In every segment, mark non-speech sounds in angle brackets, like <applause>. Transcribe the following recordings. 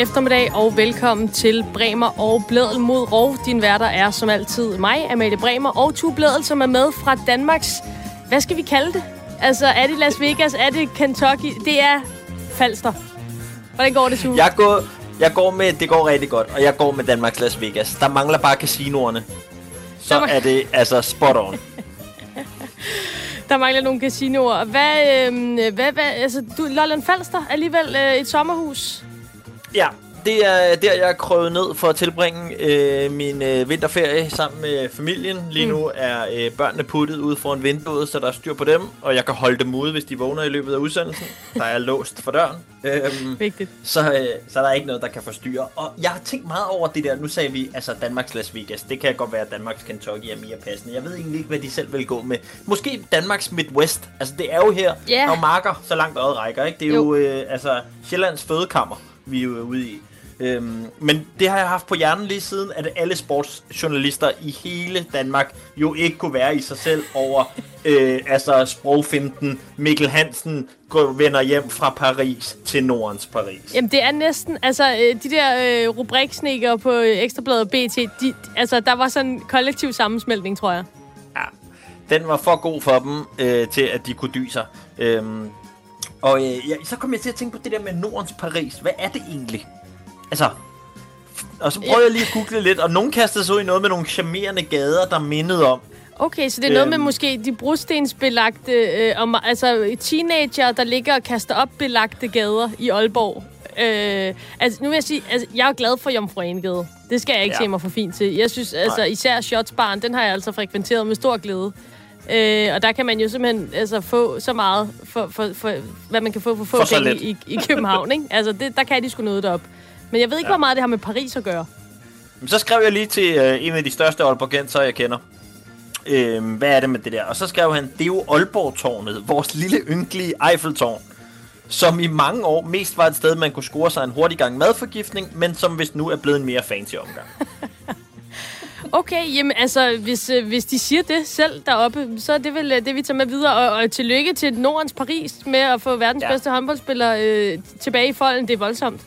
Eftermiddag og velkommen til Bremer og Blædel mod Rov. Din værter er som altid mig, Amalie Bremer, og Tu Blædel, som er med fra Danmarks... Hvad skal vi kalde det? Altså, er det Las Vegas? Er det Kentucky? Det er Falster. Hvordan går det, Tu? Jeg går, jeg går med, det går rigtig godt, og jeg går med Danmarks Las Vegas. Der mangler bare casinoerne. Så må- er det altså spot on. <laughs> Der mangler nogle casinoer. Hvad, øh, hvad, hvad, altså, du, Lolland Falster alligevel øh, et sommerhus. Ja, det er der, jeg er krøvet ned for at tilbringe øh, min øh, vinterferie sammen med familien. Lige Mm. nu er øh, børnene puttet ude foran vinduet, så der er styr på dem, og jeg kan holde dem ude, hvis de vågner i løbet af udsendelsen. Der er låst for døren. Øhm, Vigtigt. så, øh, så der er ikke noget, der kan forstyrre. Og jeg har tænkt meget over det der. Nu sagde vi, altså Danmarks Las Vegas. Det kan godt være, at Danmarks Kentucky er mere passende. Jeg ved egentlig ikke, hvad de selv vil gå med. Måske Danmarks Midwest. Altså det er jo her, er jo marker, så langt øjet rækker. Ikke? Det er Jo. jo, øh, altså Sjællands fødekammer, vi er ude i. Øhm, men det har jeg haft på hjernen lige siden, at alle sportsjournalister i hele Danmark jo ikke kunne være i sig selv over <laughs> øh, altså sprogfinten. Mikkel Hansen går, vender hjem fra Paris til Nordens Paris. Jamen, det er næsten... Altså, øh, de der øh, rubriksnikker på øh, Ekstrabladet BT, de, altså, der var sådan en kollektiv sammensmeltning, tror jeg. Ja, den var for god for dem, øh, til at de kunne dy sig. Øhm, og øh, ja, så kom jeg til at tænke på det der med Nordens Paris. Hvad er det egentlig? Altså, og så prøvede jeg lige at google lidt, og nogen kastede sig ud i noget med nogle charmerende gader, der mindede om. Okay, så det er noget med Øhm. måske de brostensbelagte, øh, om, altså teenager, der ligger og kaster op belagte gader i Aalborg. Øh, altså, nu vil jeg sige, altså, jeg er glad for Jomfru Anegade. Det skal jeg ikke Ja. ja. se mig for fint til. Jeg synes, altså, især Shotsbaren, den har jeg altså frekventeret med stor glæde. Øh, og der kan man jo simpelthen altså, få så meget, for, for, for, hvad man kan få for få For penge i, i København. Ikke? Altså, det, der kan de sgu noget derop. Men jeg ved ikke, Ja. hvor meget det har med Paris at gøre. Men så skrev jeg lige til øh, en af de største Aalborgenser, jeg kender. Øh, hvad er det med det der? Og så skrev han, det er jo Aalborg-tårnet, vores lille ynkelige Eiffeltårn, som i mange år mest var et sted, man kunne score sig en hurtig gang madforgiftning, men som vist nu er blevet en mere fancy omgang. <laughs> Okay, jamen altså, hvis, øh, hvis de siger det selv deroppe, så er det vel øh, det, vi tager med videre. Og, og tillykke til Nordens Paris med at få verdens Ja. bedste håndboldspiller øh, tilbage i folden. Det er voldsomt.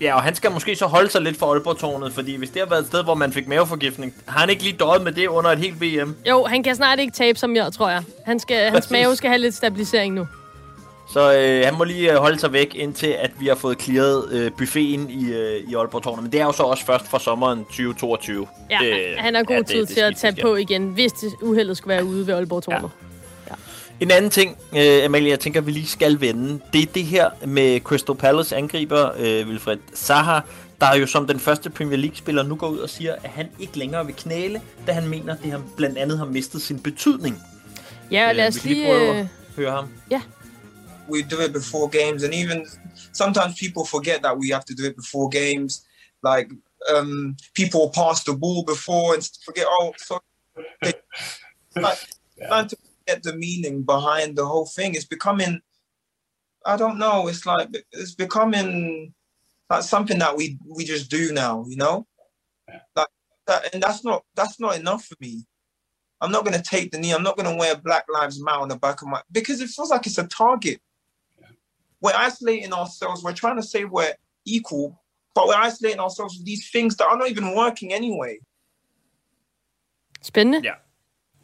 Ja, og han skal måske så holde sig lidt for Aalborg-tårnet, fordi hvis det har været et sted, hvor man fik maveforgiftning, har han ikke lige døjet med det under et helt VM. Jo, han kan snart ikke tabe som jeg, tror jeg. Han skal, hans mave skal have lidt stabilisering nu. Så øh, han må lige øh, holde sig væk, indtil at vi har fået clearet øh, buffeten i, øh, i Aalborg-tårnet. Men det er jo så også først fra sommeren 2022. Ja, det, han har god ja, ja, det- tid det til at skiftes tage på igen, hvis det uheldet skulle være ude ved Aalborg Tårnet. En anden ting, øh, Amalie, jeg tænker, vi lige skal vende, det er det her med Crystal Palace angriber øh, Wilfred Zaha, der jo som den første Premier League-spiller nu går ud og siger, at han ikke længere vil knæle, da han mener, at det han blandt andet har mistet sin betydning. Ja, Øh, lad os kan lige lige... prøve Øh, at høre ham. We do it before games and even sometimes people forget that we have to do it before games. Like um people pass the ball before and forget oh so <laughs> like, trying to get the meaning behind the whole thing. It's becoming i don't know it's like it's becoming like something that we we just do now you know? Like that and that's not that's not enough for me. I'm not going to take the knee. I'm not going to wear Black Lives Matter on the back of my because it feels like it's a target. We're isolating ourselves. We're trying to say we're equal, but we're isolating ourselves with these things that are not even working anyway. spændende. Ja.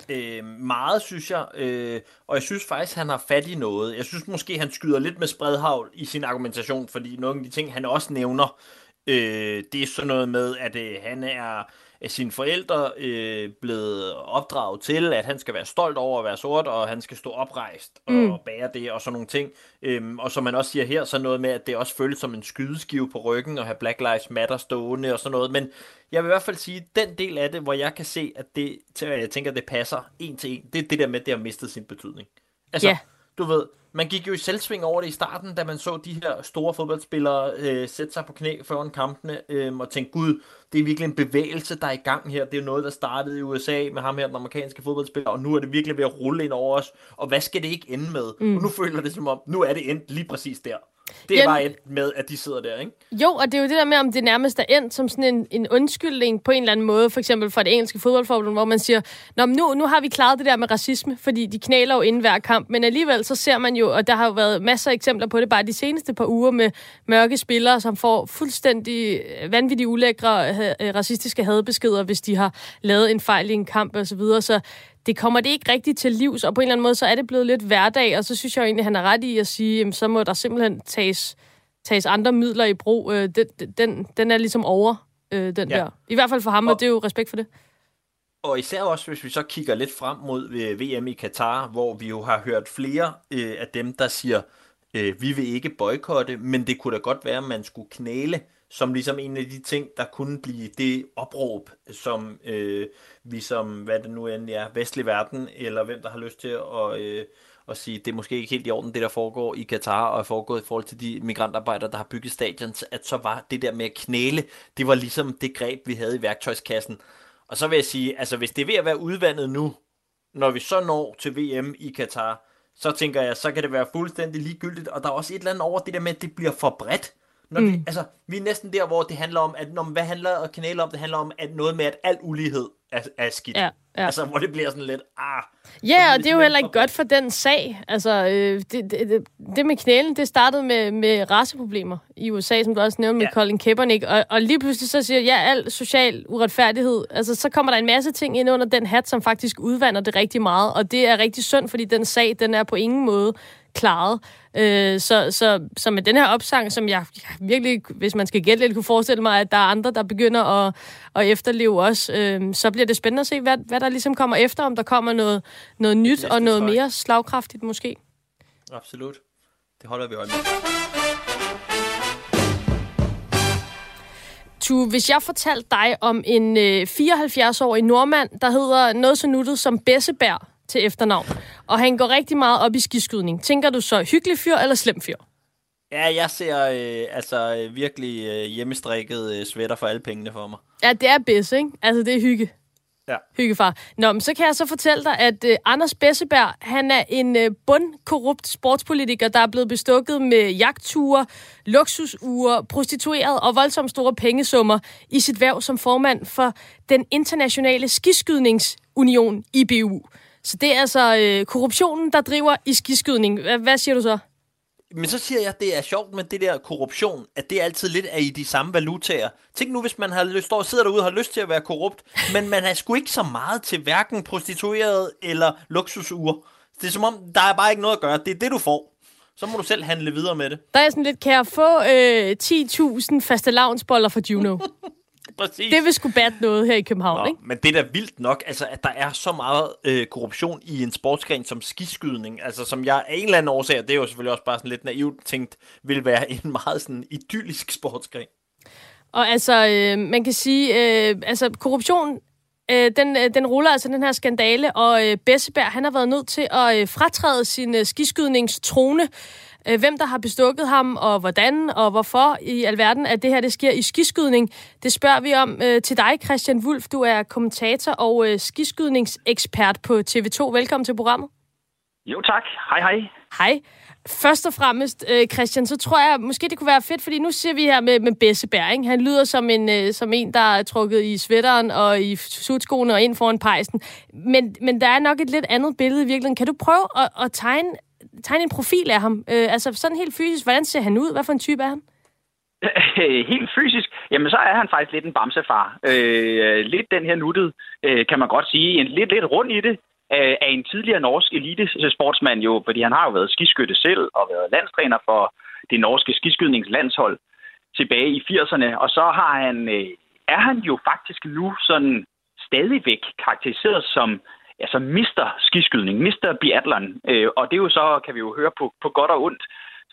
Øh, meget, synes jeg. Øh, og jeg synes faktisk, han har fat i noget. Jeg synes måske, han skyder lidt med spredhavl i sin argumentation, fordi nogle af de ting, han også nævner, øh, det er sådan noget med, at øh, han er af sine forældre øh, blevet opdraget til, at han skal være stolt over at være sort, og han skal stå oprejst og Mm. bære det, og sådan nogle ting. Øhm, og som man også siger her, så noget med, at det også føles som en skydeskive på ryggen, og have Black Lives Matter stående og sådan noget. Men jeg vil i hvert fald sige, den del af det, hvor jeg kan se, at det, jeg tænker, det passer en til en, det er det der med, at det har mistet sin betydning. Altså, Ja. Du ved, man gik jo i selvsving over det i starten, da man så de her store fodboldspillere øh, sætte sig på knæ foran kampene, øh, og tænke, gud, det er virkelig en bevægelse, der er i gang her. Det er jo noget, der startede i USA med ham her, den amerikanske fodboldspiller, og nu er det virkelig ved at rulle ind over os. Og hvad skal det ikke ende med? Mm. Og nu føler det som om, nu er det endt lige præcis der. Det er ja, bare med, at de sidder der, ikke? Jo, og det er jo det der med, om det nærmest er endt som sådan en, en undskyldning på en eller anden måde, for eksempel for det engelske fodboldforbund, hvor man siger, Nå, nu, nu har vi klaret det der med racisme, fordi de knæler jo inden hver kamp, men alligevel så ser man jo, og der har jo været masser af eksempler på det bare de seneste par uger med mørke spillere, som får fuldstændig vanvittigt ulækre øh, racistiske hadbeskeder, hvis de har lavet en fejl i en kamp osv., så, videre. så det kommer det ikke rigtigt til livs, og på en eller anden måde, så er det blevet lidt hverdag, og så synes jeg jo egentlig, han er ret i at sige, jamen, så må der simpelthen tages, tages andre midler i brug. Øh, den, den, den er ligesom over, øh, den ja. der. I hvert fald for ham, og, og det er jo respekt for det. Og især også, hvis vi så kigger lidt frem mod øh, VM i Katar, hvor vi jo har hørt flere øh, af dem, der siger, øh, vi vil ikke boykotte, men det kunne da godt være, at man skulle knæle som ligesom en af de ting, der kunne blive det opråb, som øh, vi som, hvad det nu end er, vestlig verden, eller hvem der har lyst til at, øh, at sige, det er måske ikke helt i orden, det der foregår i Katar, og er foregået i forhold til de migrantarbejdere, der har bygget stadions, at så var det der med at knæle, det var ligesom det greb, vi havde i værktøjskassen. Og så vil jeg sige, altså hvis det er ved at være udvandet nu, når vi så når til VM i Katar, så tænker jeg, så kan det være fuldstændig ligegyldigt, og der er også et eller andet over det der med, at det bliver for bredt. Når mm. vi, altså, vi er næsten der, hvor det handler om, at når, hvad handler at kanale om? Det handler om at noget med, at al ulighed er, er skidt. Ja, ja. Altså, hvor det bliver sådan lidt, ah. Ja, og det er jo heller ikke godt for den sag. Altså, øh, det, det, det med knælen, det startede med, med raceproblemer i USA, som du også nævnte ja. med Colin Kaepernick. Og, og lige pludselig så siger ja, al social uretfærdighed. Altså, så kommer der en masse ting ind under den hat, som faktisk udvander det rigtig meget. Og det er rigtig synd, fordi den sag, den er på ingen måde klaret. Øh, så, så, så med den her opsang, som jeg, jeg virkelig, hvis man skal gætte lidt, kunne forestille mig, at der er andre, der begynder at, at efterleve også, øh, så bliver det spændende at se, hvad, hvad der ligesom kommer efter, om der kommer noget, noget nyt og noget mere slagkraftigt måske. Absolut. Det holder vi øje med. Tu, hvis jeg fortalte dig om en øh, 74-årig nordmand, der hedder noget så nuttet som Bessebær, til efternavn. Og han går rigtig meget op i skiskydning. Tænker du så hyggelig fyr eller slem fyr? Ja, jeg ser øh, altså virkelig øh, hjemmestrikket øh, sweater for alle pengene for mig. Ja, det er bedst, ikke? Altså, det er hygge. Ja. Hyggefar. Nå, men så kan jeg så fortælle dig, at øh, Anders Besseberg, han er en øh, bundkorrupt sportspolitiker, der er blevet bestukket med jagtture, luksusure, prostitueret og voldsomt store pengesummer i sit værv som formand for den internationale skiskydningsunion, IBU. Så det er altså øh, korruptionen, der driver i skiskydning. Hvad, hvad siger du så? Men så siger jeg, at det er sjovt med det der korruption, at det altid lidt er i de samme valutaer. Tænk nu, hvis man har lyst, står, sidder derude og har lyst til at være korrupt, <laughs> men man har sgu ikke så meget til hverken prostitueret eller luksusure. Det er som om, der er bare ikke noget at gøre. Det er det, du får. Så må du selv handle videre med det. Der er sådan lidt, kan jeg få øh, 10.000 faste lavnsboller for Juno? <laughs> <laughs> Præcis. Det vil sgu bat noget her i København, Nå, ikke? Men det er da vildt nok, altså, at der er så meget øh, korruption i en sportsgren som skiskydning, altså som jeg af en eller anden årsag, det er jo selvfølgelig også bare sådan lidt naivt tænkt, vil være en meget sådan idyllisk sportsgren. Og altså, øh, man kan sige, øh, altså korruption øh, den, øh, den ruller altså den her skandale, og øh, Besseberg, han har været nødt til at øh, fratræde sin øh, skiskydningstrone øh, hvem der har bestukket ham, og hvordan, og hvorfor i alverden, at det her det sker i skiskydning. Det spørger vi om øh, til dig, Christian Wulf. Du er kommentator og øh, skiskydningsekspert på TV2. Velkommen til programmet. Jo tak. Hej hej. Hej. Først og fremmest, øh, Christian, så tror jeg, måske det kunne være fedt, fordi nu ser vi her med, med Bessebær, ikke? Han lyder som en, øh, som en, der er trukket i sweateren og i sutskoene og ind foran pejsen. Men, men der er nok et lidt andet billede i virkeligheden. Kan du prøve at, at tegne tegne en profil af ham? Øh, altså sådan helt fysisk, hvordan ser han ud? Hvad for en type er han? <laughs> helt fysisk, jamen så er han faktisk lidt en bamsefar. Øh, lidt den her nuttet, øh, kan man godt sige. En lidt, lidt rund i det øh, af en tidligere norsk elitesportsmand jo, fordi han har jo været skiskytte selv og været landstræner for det norske skiskydningslandshold tilbage i 80'erne. Og så har han, øh, er han jo faktisk nu sådan stadigvæk karakteriseret som altså mister skiskydning, mister biathlon. Øh, og det er jo så, kan vi jo høre på, på godt og ondt,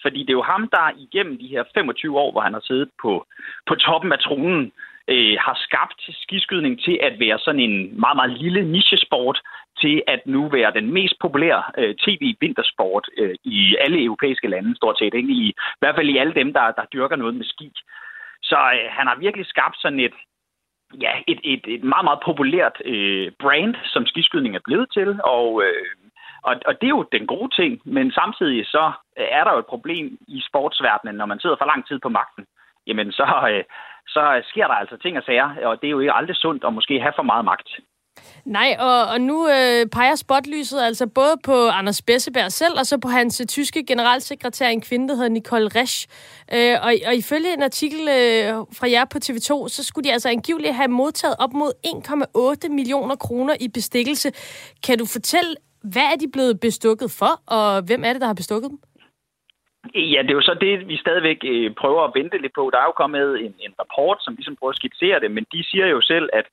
fordi det er jo ham, der igennem de her 25 år, hvor han har siddet på, på toppen af tronen, øh, har skabt skiskydning til at være sådan en meget, meget lille nichesport, til at nu være den mest populære øh, tv-vintersport øh, i alle europæiske lande, stort set. Ikke? I, I hvert fald i alle dem, der, der dyrker noget med ski. Så øh, han har virkelig skabt sådan et, ja, et, et, et meget, meget populært øh, brand, som skiskydning er blevet til, og øh, Og, og det er jo den gode ting, men samtidig så øh, er der jo et problem i sportsverdenen, når man sidder for lang tid på magten. Jamen så, øh, så øh, sker der altså ting og sager, og det er jo ikke aldrig sundt at måske have for meget magt. Nej, og, og nu øh, peger spotlyset altså både på Anders Besseberg selv, og så på hans øh, tyske generalsekretær, en kvinde, der hedder Nicole Resch. Øh, og, og ifølge en artikel øh, fra jer på TV2, så skulle de altså angiveligt have modtaget op mod 1,8 millioner kroner i bestikkelse. Kan du fortælle, hvad er de blevet bestukket for, og hvem er det, der har bestukket dem? Ja, det er jo så det, vi stadigvæk øh, prøver at vente lidt på. Der er jo kommet en, en rapport, som ligesom prøver at skitsere det, men de siger jo selv, at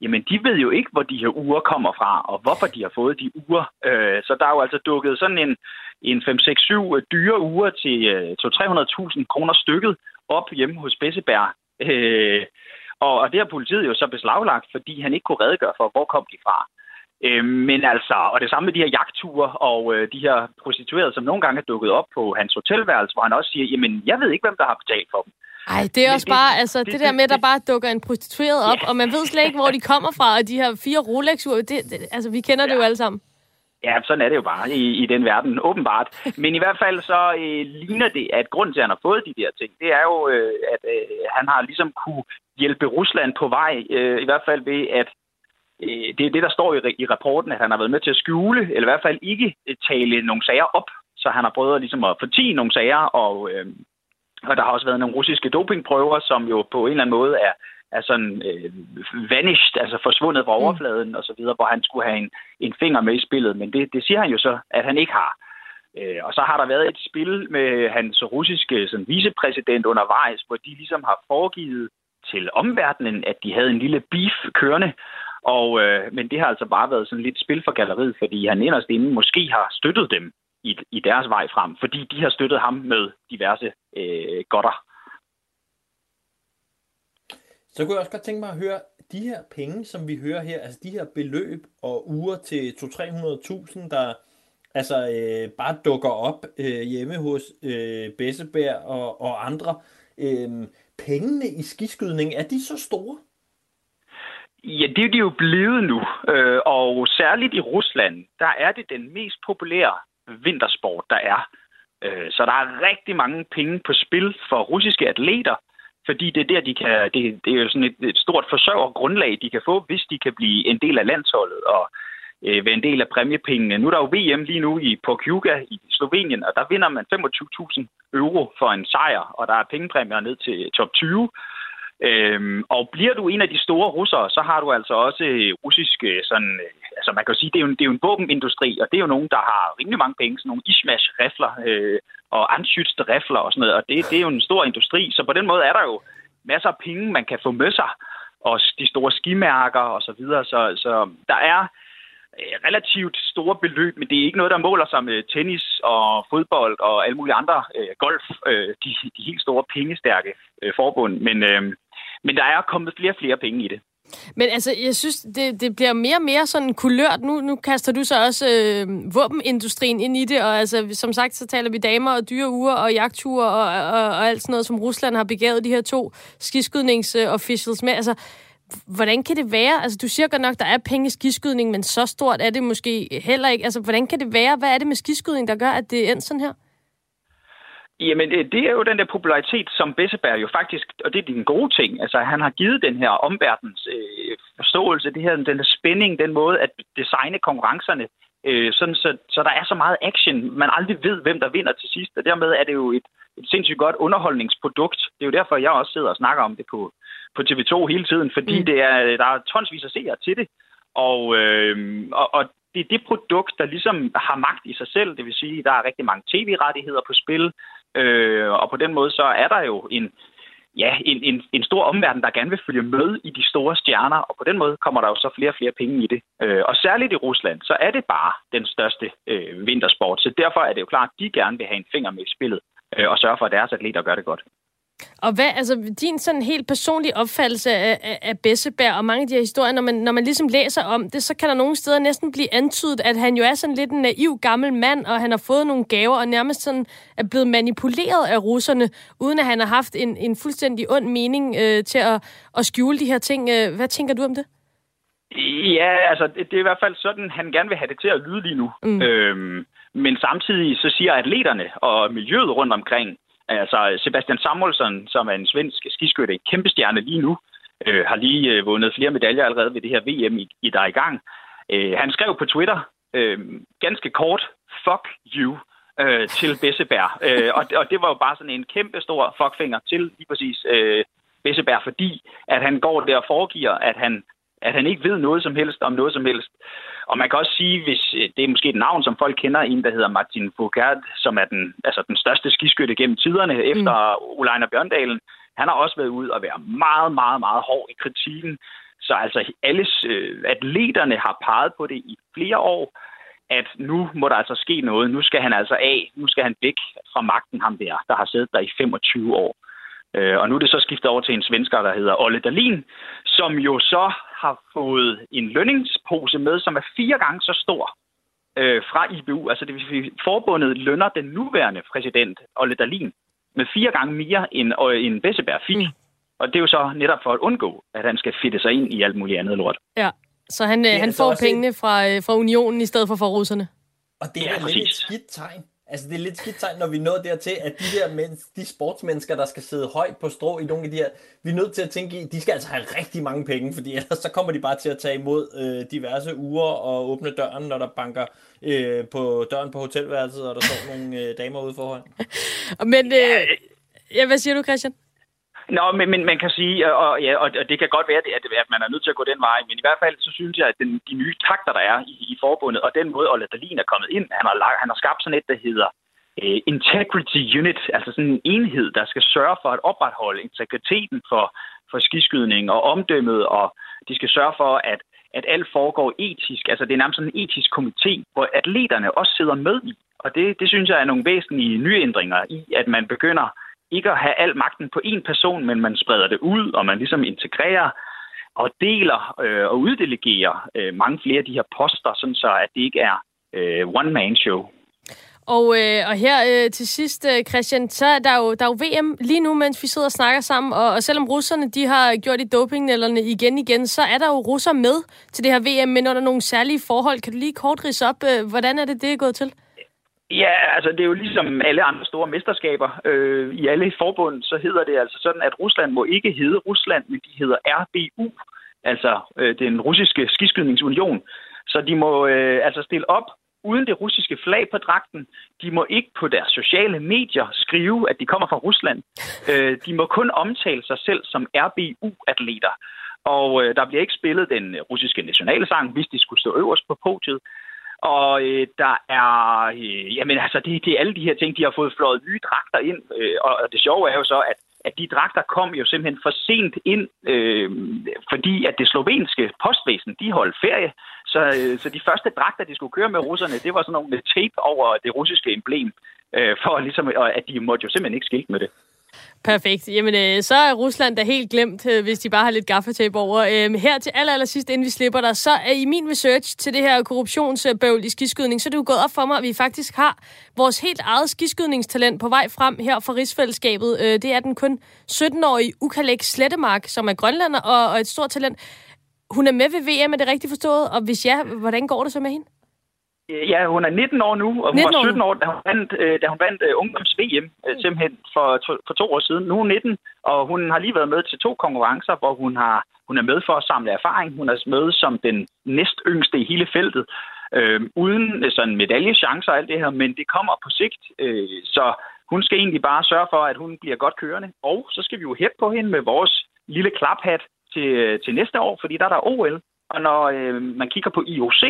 jamen de ved jo ikke, hvor de her uger kommer fra, og hvorfor de har fået de uger. Øh, så der er jo altså dukket sådan en, en 5-6-7 øh, dyre uger til øh, 200-300.000 kroner stykket op hjemme hos Bessebær. Øh, og, og det har politiet jo så beslaglagt, fordi han ikke kunne redegøre for, hvor kom de fra. Øh, men altså, og det samme med de her jagtture og øh, de her prostituerede, som nogle gange er dukket op på hans hotelværelse, hvor han også siger, jamen, jeg ved ikke, hvem der har betalt for dem. Ej, det er også det, bare, altså, det, det der med, at der bare dukker en prostitueret op, ja. og man ved slet ikke, hvor de kommer fra, og de her fire Rolex-ure, det, det, altså, vi kender ja. det jo alle sammen. Ja, sådan er det jo bare i, i den verden, åbenbart. Men i hvert fald så øh, ligner det, at grunden til, at han har fået de der ting, det er jo, øh, at øh, han har ligesom kunne hjælpe Rusland på vej, øh, i hvert fald ved, at det er det, der står i, i rapporten, at han har været med til at skjule, eller i hvert fald ikke øh, tale nogle sager op, så han har prøvet ligesom at fortige nogle sager, og øh, og der har også været nogle russiske dopingprøver, som jo på en eller anden måde er, er sådan øh, vanished, altså forsvundet fra mm. overfladen mm. og så videre, hvor han skulle have en, en finger med i spillet. Men det, det siger han jo så, at han ikke har. Øh, og så har der været et spil med hans russiske sådan, vicepræsident undervejs, hvor de ligesom har foregivet til omverdenen, at de havde en lille beef kørende. Og, øh, men det har altså bare været sådan lidt spil for galleriet, fordi han inderst inden måske har støttet dem i, i deres vej frem, fordi de har støttet ham med diverse øh, godter. Så kunne jeg også godt tænke mig at høre, de her penge, som vi hører her, altså de her beløb og uger til 200-300.000, der altså øh, bare dukker op øh, hjemme hos øh, Besseberg og, og andre. Øh, pengene i skiskydning, er de så store? Ja, det er de jo blevet nu, øh, og særligt i Rusland, der er det den mest populære vintersport, der er. Øh, så der er rigtig mange penge på spil for russiske atleter, fordi det er der, de kan, det, det er jo sådan et, et stort forsørgergrundlag, de kan få, hvis de kan blive en del af landsholdet og øh, være en del af præmiepengene. Nu er der jo VM lige nu i Porkuga i Slovenien, og der vinder man 25.000 euro for en sejr, og der er pengepræmier ned til top 20. Øhm, og bliver du en af de store russere, så har du altså også øh, russiske øh, sådan, øh, altså man kan jo sige, det er jo, en, det er jo en våbenindustri, og det er jo nogen, der har rimelig mange penge, sådan nogle Ishmash-rifler øh, og anschütz-rifler og sådan noget, og det, det er jo en stor industri, så på den måde er der jo masser af penge, man kan få med sig, og de store skimærker og så videre, så, så der er relativt store beløb, men det er ikke noget, der måler sig med tennis og fodbold og alle mulige andre øh, golf, øh, de, de helt store pengestærke øh, forbund, men øh, men der er kommet flere og flere penge i det. Men altså, jeg synes, det, det bliver mere og mere sådan kulørt. Nu, nu kaster du så også øh, våbenindustrien ind i det, og altså, som sagt, så taler vi damer og dyre uger og jagtture og, og, og alt sådan noget, som Rusland har begavet de her to skiskydningsofficials med. Altså, hvordan kan det være? Altså, du siger godt nok, der er penge i skiskydning, men så stort er det måske heller ikke. Altså, hvordan kan det være? Hvad er det med skiskydning, der gør, at det er sådan her? Jamen, øh, det er jo den der popularitet, som Besseberg jo faktisk, og det er den gode ting, altså han har givet den her omverdens øh, forståelse, det her, den der spænding, den måde at designe konkurrencerne, øh, sådan så, så der er så meget action, man aldrig ved, hvem der vinder til sidst, og dermed er det jo et, et sindssygt godt underholdningsprodukt. Det er jo derfor, jeg også sidder og snakker om det på, på TV2 hele tiden, fordi mm. det er, der er tonsvis af seere til det, og, øh, og, og det er det produkt, der ligesom har magt i sig selv, det vil sige, der er rigtig mange tv-rettigheder på spil, Øh, og på den måde så er der jo en, ja, en, en, en stor omverden, der gerne vil følge med i de store stjerner, og på den måde kommer der jo så flere og flere penge i det. Øh, og særligt i Rusland, så er det bare den største øh, vintersport, så derfor er det jo klart, at de gerne vil have en finger med i spillet, øh, og sørge for, at deres atleter gør det godt. Og hvad, altså din sådan helt personlige opfattelse af, af, af Besseberg og mange af de her historier, når man, når man ligesom læser om det, så kan der nogle steder næsten blive antydet, at han jo er sådan lidt en naiv gammel mand, og han har fået nogle gaver, og nærmest sådan er blevet manipuleret af russerne, uden at han har haft en, en fuldstændig ond mening øh, til at, at skjule de her ting. Øh, hvad tænker du om det? Ja, altså det, det er i hvert fald sådan, han gerne vil have det til at lyde lige nu. Mm. Øhm, men samtidig så siger atleterne og miljøet rundt omkring, altså Sebastian Samuelsson, som er en svensk skiskytte, en kæmpe stjerne lige nu, øh, har lige øh, vundet flere medaljer allerede ved det her VM, i, i der er i gang. Øh, han skrev på Twitter, øh, ganske kort, fuck you, øh, til Bessebær. Øh, og, og det var jo bare sådan en kæmpe stor fuckfinger til lige præcis øh, Bessebær, fordi at han går der og foregiver, at han at han ikke ved noget som helst om noget som helst. Og man kan også sige, hvis øh, det er måske et navn, som folk kender, en, der hedder Martin Foucault, som er den, altså den største skiskytte gennem tiderne efter mm. Oleiner Bjørndalen. Han har også været ud og være meget, meget, meget hård i kritikken. Så altså alle øh, atleterne har peget på det i flere år, at nu må der altså ske noget. Nu skal han altså af. Nu skal han væk fra magten, ham der, der har siddet der i 25 år. Øh, og nu er det så skiftet over til en svensker, der hedder Olle Dalin, som jo så har fået en lønningspose med, som er fire gange så stor øh, fra IBU. Altså det vil sige, forbundet lønner den nuværende præsident, Olle Dalin, med fire gange mere end, øh, end Besseberg fik. Mm. Og det er jo så netop for at undgå, at han skal fitte sig ind i alt muligt andet lort. Ja, så han, øh, han får pengene fra, øh, fra unionen i stedet for fra russerne. Og det er ja, lidt et skidt tegn. Altså, det er lidt skidt tegn, når vi nået dertil, at de der mens, de sportsmennesker, der skal sidde højt på strå i nogle af de her, vi er nødt til at tænke i, de skal altså have rigtig mange penge, fordi ellers så kommer de bare til at tage imod øh, diverse uger og åbne døren, når der banker øh, på døren på hotelværelset, og der står nogle øh, damer ude foran. <laughs> Men, øh, ja, hvad siger du, Christian? Nå, men, men man kan sige, og, ja, og det kan godt være, at, at man er nødt til at gå den vej, men i hvert fald så synes jeg, at den, de nye takter, der er i, i forbundet, og den måde, Olle Dalin er kommet ind, han har, han har skabt sådan et, der hedder uh, Integrity Unit, altså sådan en enhed, der skal sørge for at opretholde integriteten for, for skiskydning og omdømmet, og de skal sørge for, at, at alt foregår etisk. Altså det er nærmest sådan en etisk komité, hvor atleterne også sidder med i. Og det, det synes jeg er nogle væsentlige nye ændringer i, at man begynder ikke at have al magten på én person, men man spreder det ud, og man ligesom integrerer og deler øh, og uddelegerer øh, mange flere af de her poster, sådan så at det ikke er øh, one-man-show. Og, øh, og her øh, til sidst, øh, Christian, så er der, jo, der er jo VM lige nu, mens vi sidder og snakker sammen, og, og selvom russerne de har gjort i dopingnælderne igen igen, så er der jo russer med til det her VM, men under nogle særlige forhold. Kan du lige kort rise op, øh, hvordan er det, det er gået til? Ja, altså det er jo ligesom alle andre store mesterskaber. Øh, I alle forbund, så hedder det altså sådan, at Rusland må ikke hedde Rusland, men de hedder RBU, altså øh, den russiske skiskydningsunion. Så de må øh, altså stille op uden det russiske flag på dragten. De må ikke på deres sociale medier skrive, at de kommer fra Rusland. Øh, de må kun omtale sig selv som RBU-atleter. Og øh, der bliver ikke spillet den russiske nationalsang, hvis de skulle stå øverst på podiet. Og øh, der er, øh, jamen altså, det, det er alle de her ting, de har fået flået nye dragter ind. Øh, og det sjove er jo så, at, at de dragter kom jo simpelthen for sent ind, øh, fordi at det slovenske postvæsen, de holdt ferie. Så, øh, så de første dragter, de skulle køre med russerne, det var sådan nogle med tape over det russiske emblem, øh, for ligesom, at de måtte jo simpelthen ikke skilte med det. Perfekt. Jamen, øh, så er Rusland da helt glemt, øh, hvis de bare har lidt gaffatape over. Øhm, her til aller, aller sidst, inden vi slipper dig, så er i min research til det her korruptionsbøvl i skiskydning, så er det jo gået op for mig, at vi faktisk har vores helt eget skiskydningstalent på vej frem her fra rigsfællesskabet. Øh, det er den kun 17-årige Ukalek Slettemark, som er grønlander og, og et stort talent. Hun er med ved VM, er det rigtigt forstået? Og hvis ja, hvordan går det så med hende? Ja, hun er 19 år nu, og hun var 17 år, da hun vandt, øh, da hun vandt uh, ungdoms-VM, uh, simpelthen for, to, for to år siden. Nu er hun 19, og hun har lige været med til to konkurrencer, hvor hun, har, hun er med for at samle erfaring. Hun er med som den næst yngste i hele feltet, uh, uden sådan medaljechancer og alt det her, men det kommer på sigt. Uh, så hun skal egentlig bare sørge for, at hun bliver godt kørende. Og så skal vi jo hæppe på hende med vores lille klaphat til, til næste år, fordi der er der OL. Og når øh, man kigger på IOC,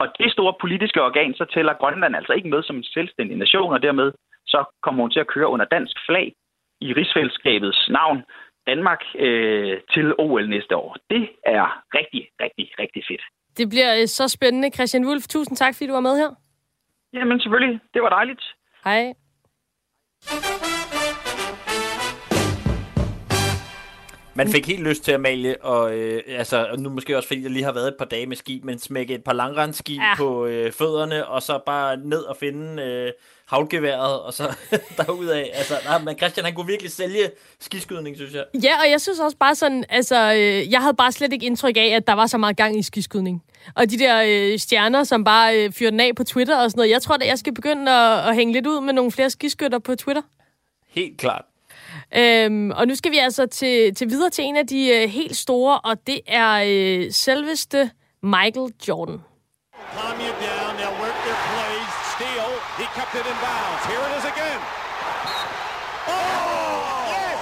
og det store politiske organ, så tæller Grønland altså ikke med som en selvstændig nation, og dermed så kommer hun til at køre under dansk flag i rigsfællesskabets navn Danmark øh, til OL næste år. Det er rigtig, rigtig, rigtig fedt. Det bliver øh, så spændende. Christian Wulf, tusind tak, fordi du var med her. Jamen selvfølgelig. Det var dejligt. Hej. Man fik helt lyst til at male, og øh, altså, nu måske også fordi jeg lige har været et par dage med ski, men smække et par langrensski ja. på øh, fødderne, og så bare ned og finde øh, havlgeværet, og så <laughs> derudad. Altså, nej, men Christian, han kunne virkelig sælge skiskydning, synes jeg. Ja, og jeg synes også bare sådan, altså, øh, jeg havde bare slet ikke indtryk af, at der var så meget gang i skiskydning. Og de der øh, stjerner, som bare øh, fyrer den af på Twitter og sådan noget. Jeg tror at jeg skal begynde at, at hænge lidt ud med nogle flere skiskytter på Twitter. Helt klart. Øhm, og nu skal vi altså til, til videre til en af de øh, helt store, og det er øh, selveste Michael Jordan. Calm you down. They'll work their plays. Steal. He kept it in bounds. Here it is again. Oh! Yes!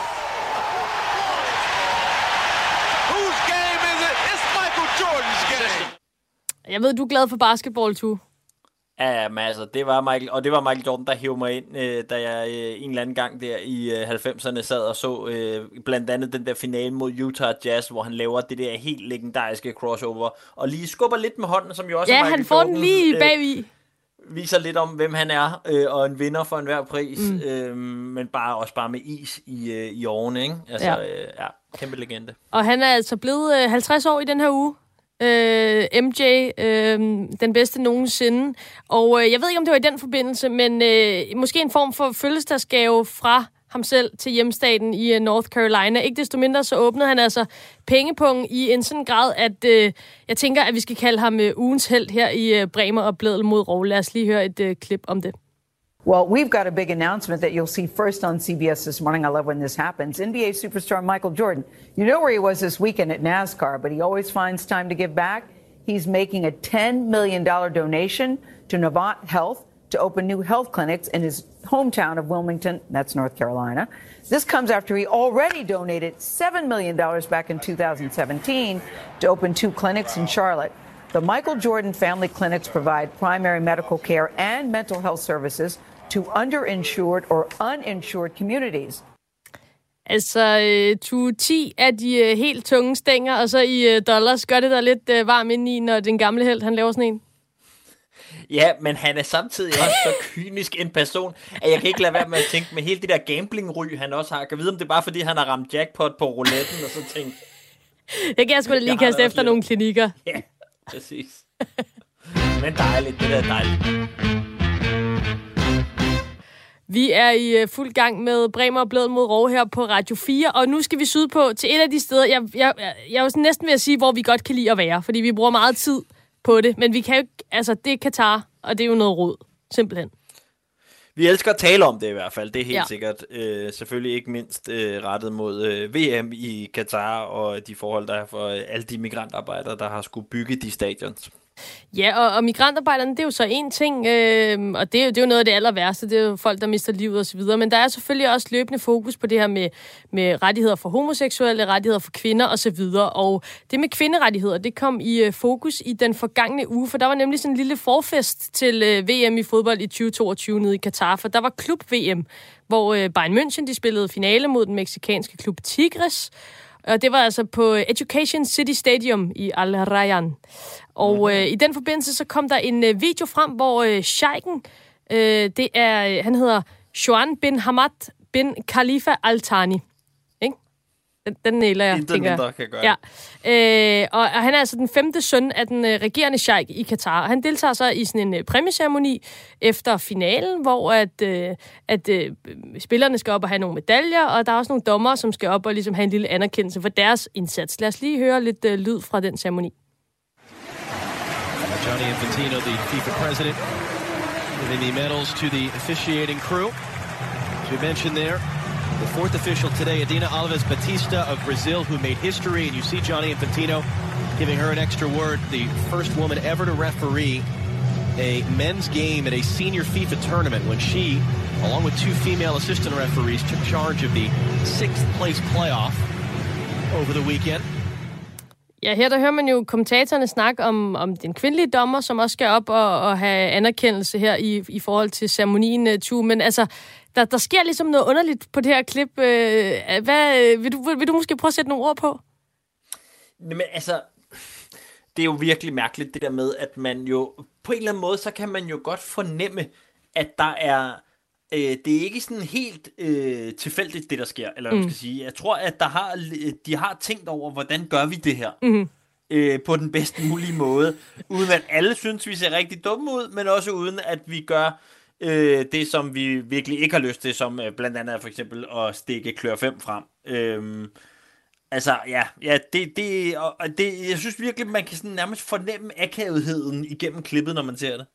Whose game is it? It's Michael Jordan's game. Jeg ved, du er glad for basketball, too. Ja, men altså, det var Michael, og det var Michael Jordan, der hævde mig ind, øh, da jeg øh, en eller anden gang der i øh, 90'erne sad og så øh, blandt andet den der finale mod Utah Jazz, hvor han laver det der helt legendariske crossover, og lige skubber lidt med hånden, som jo også ja, er Michael han får Jordan, den lige bagved. Øh, viser lidt om, hvem han er, øh, og en vinder for enhver pris, mm. øh, men bare også bare med is i, øh, i årene, ikke? Altså, ja. Øh, ja, kæmpe legende. Og han er altså blevet øh, 50 år i den her uge øh, MJ, øh, den bedste nogensinde. Og øh, jeg ved ikke, om det var i den forbindelse, men øh, måske en form for fødselsdagsgave fra ham selv til hjemstaten i uh, North Carolina. Ikke desto mindre så åbnede han altså pengepungen i en sådan grad, at øh, jeg tænker, at vi skal kalde ham øh, ugens held her i øh, Bremer og Bledel mod Rov. Lad os lige høre et øh, klip om det. Well, we've got a big announcement that you'll see first on CBS this morning. I love when this happens. NBA superstar Michael Jordan. You know where he was this weekend at NASCAR, but he always finds time to give back. He's making a $10 million donation to Navant Health to open new health clinics in his hometown of Wilmington, that's North Carolina. This comes after he already donated $7 million back in 2017 to open two clinics in Charlotte. The Michael Jordan Family Clinics provide primary medical care and mental health services to underinsured or uninsured communities. Altså, øh, 10 af de øh, helt tunge stænger, og så i øh, dollars, gør det der lidt varm ind i, når den gamle held, han laver sådan en? Ja, men han er samtidig også så kynisk en person, at jeg kan ikke lade være med at tænke med hele det der gambling-ry, han også har. Kan vide, om det er bare fordi, han har ramt jackpot på rouletten, og så tænkt... Jeg kan sgu da lige kaste efter lidt. nogle klinikker. Ja, præcis. Men dejligt, det er dejligt. Vi er i øh, fuld gang med Bremer og Blød mod Rov her på Radio 4, og nu skal vi syde på til et af de steder, jeg, jeg, jeg er jo næsten ved at sige, hvor vi godt kan lide at være, fordi vi bruger meget tid på det, men vi kan jo ikke, altså det er Katar, og det er jo noget råd, simpelthen. Vi elsker at tale om det i hvert fald, det er helt ja. sikkert. Øh, selvfølgelig ikke mindst øh, rettet mod øh, VM i Katar og de forhold, der er for øh, alle de migrantarbejdere, der har skulle bygge de stadions. Ja, og, og migrantarbejderne, det er jo så en ting, øh, og det er, jo, det er jo noget af det aller værste, det er jo folk, der mister livet osv., men der er selvfølgelig også løbende fokus på det her med, med rettigheder for homoseksuelle, rettigheder for kvinder osv., og det med kvinderettigheder, det kom i øh, fokus i den forgangne uge, for der var nemlig sådan en lille forfest til øh, VM i fodbold i 2022 nede i Katar, for der var klub-VM, hvor øh, Bayern München, de spillede finale mod den meksikanske klub Tigres, og det var altså på Education City Stadium i Al Rayyan. Og øh, i den forbindelse så kom der en øh, video frem, hvor øh, sheiken, øh, det er, øh, han hedder Joan bin Hamad bin Khalifa Al Thani. Den, den næler jeg, Intet tænker mindre kan gøre ja. Øh, og, og han er altså den femte søn af den øh, regerende sheik i Katar. Og han deltager så i sådan en øh, præmieceremoni efter finalen, hvor at, øh, at øh, spillerne skal op og have nogle medaljer, og der er også nogle dommer, som skal op og ligesom have en lille anerkendelse for deres indsats. Lad os lige høre lidt øh, lyd fra den ceremoni. Johnny Infantino, the FIFA president, giving the medals to the officiating crew. As we mentioned there, The fourth official today, Adina Alves Batista of Brazil, who made history, and you see Johnny Infantino giving her an extra word, the first woman ever to referee a men's game at a senior FIFA tournament when she, along with two female assistant referees, took charge of the sixth place playoff over the weekend. Ja, her der hører man jo kommentatorerne snakke om, om den kvindelige dommer, som også skal op og, og have anerkendelse her i, i forhold til ceremonien, øh, uh, tu. Men altså, der, der sker ligesom noget underligt på det her klip. Øh, øh, hvad, vil, du, vil, vil du måske prøve at sætte nogle ord på? Men altså, det er jo virkelig mærkeligt det der med, at man jo, på en eller anden måde, så kan man jo godt fornemme, at der er øh, det er ikke sådan helt øh, tilfældigt, det der sker, eller mm. man skal sige. Jeg tror, at der har, de har tænkt over, hvordan gør vi det her? Mm. Øh, på den bedst mulige måde, uden at alle synes, vi ser rigtig dumme ud, men også uden at vi gør øh, det, som vi virkelig ikke har lyst til, som øh, blandt andet for eksempel at stikke klør 5 frem. Øh, altså, ja, ja det, det, og det, jeg synes virkelig, man kan sådan nærmest fornemme akavetheden igennem klippet, når man ser det.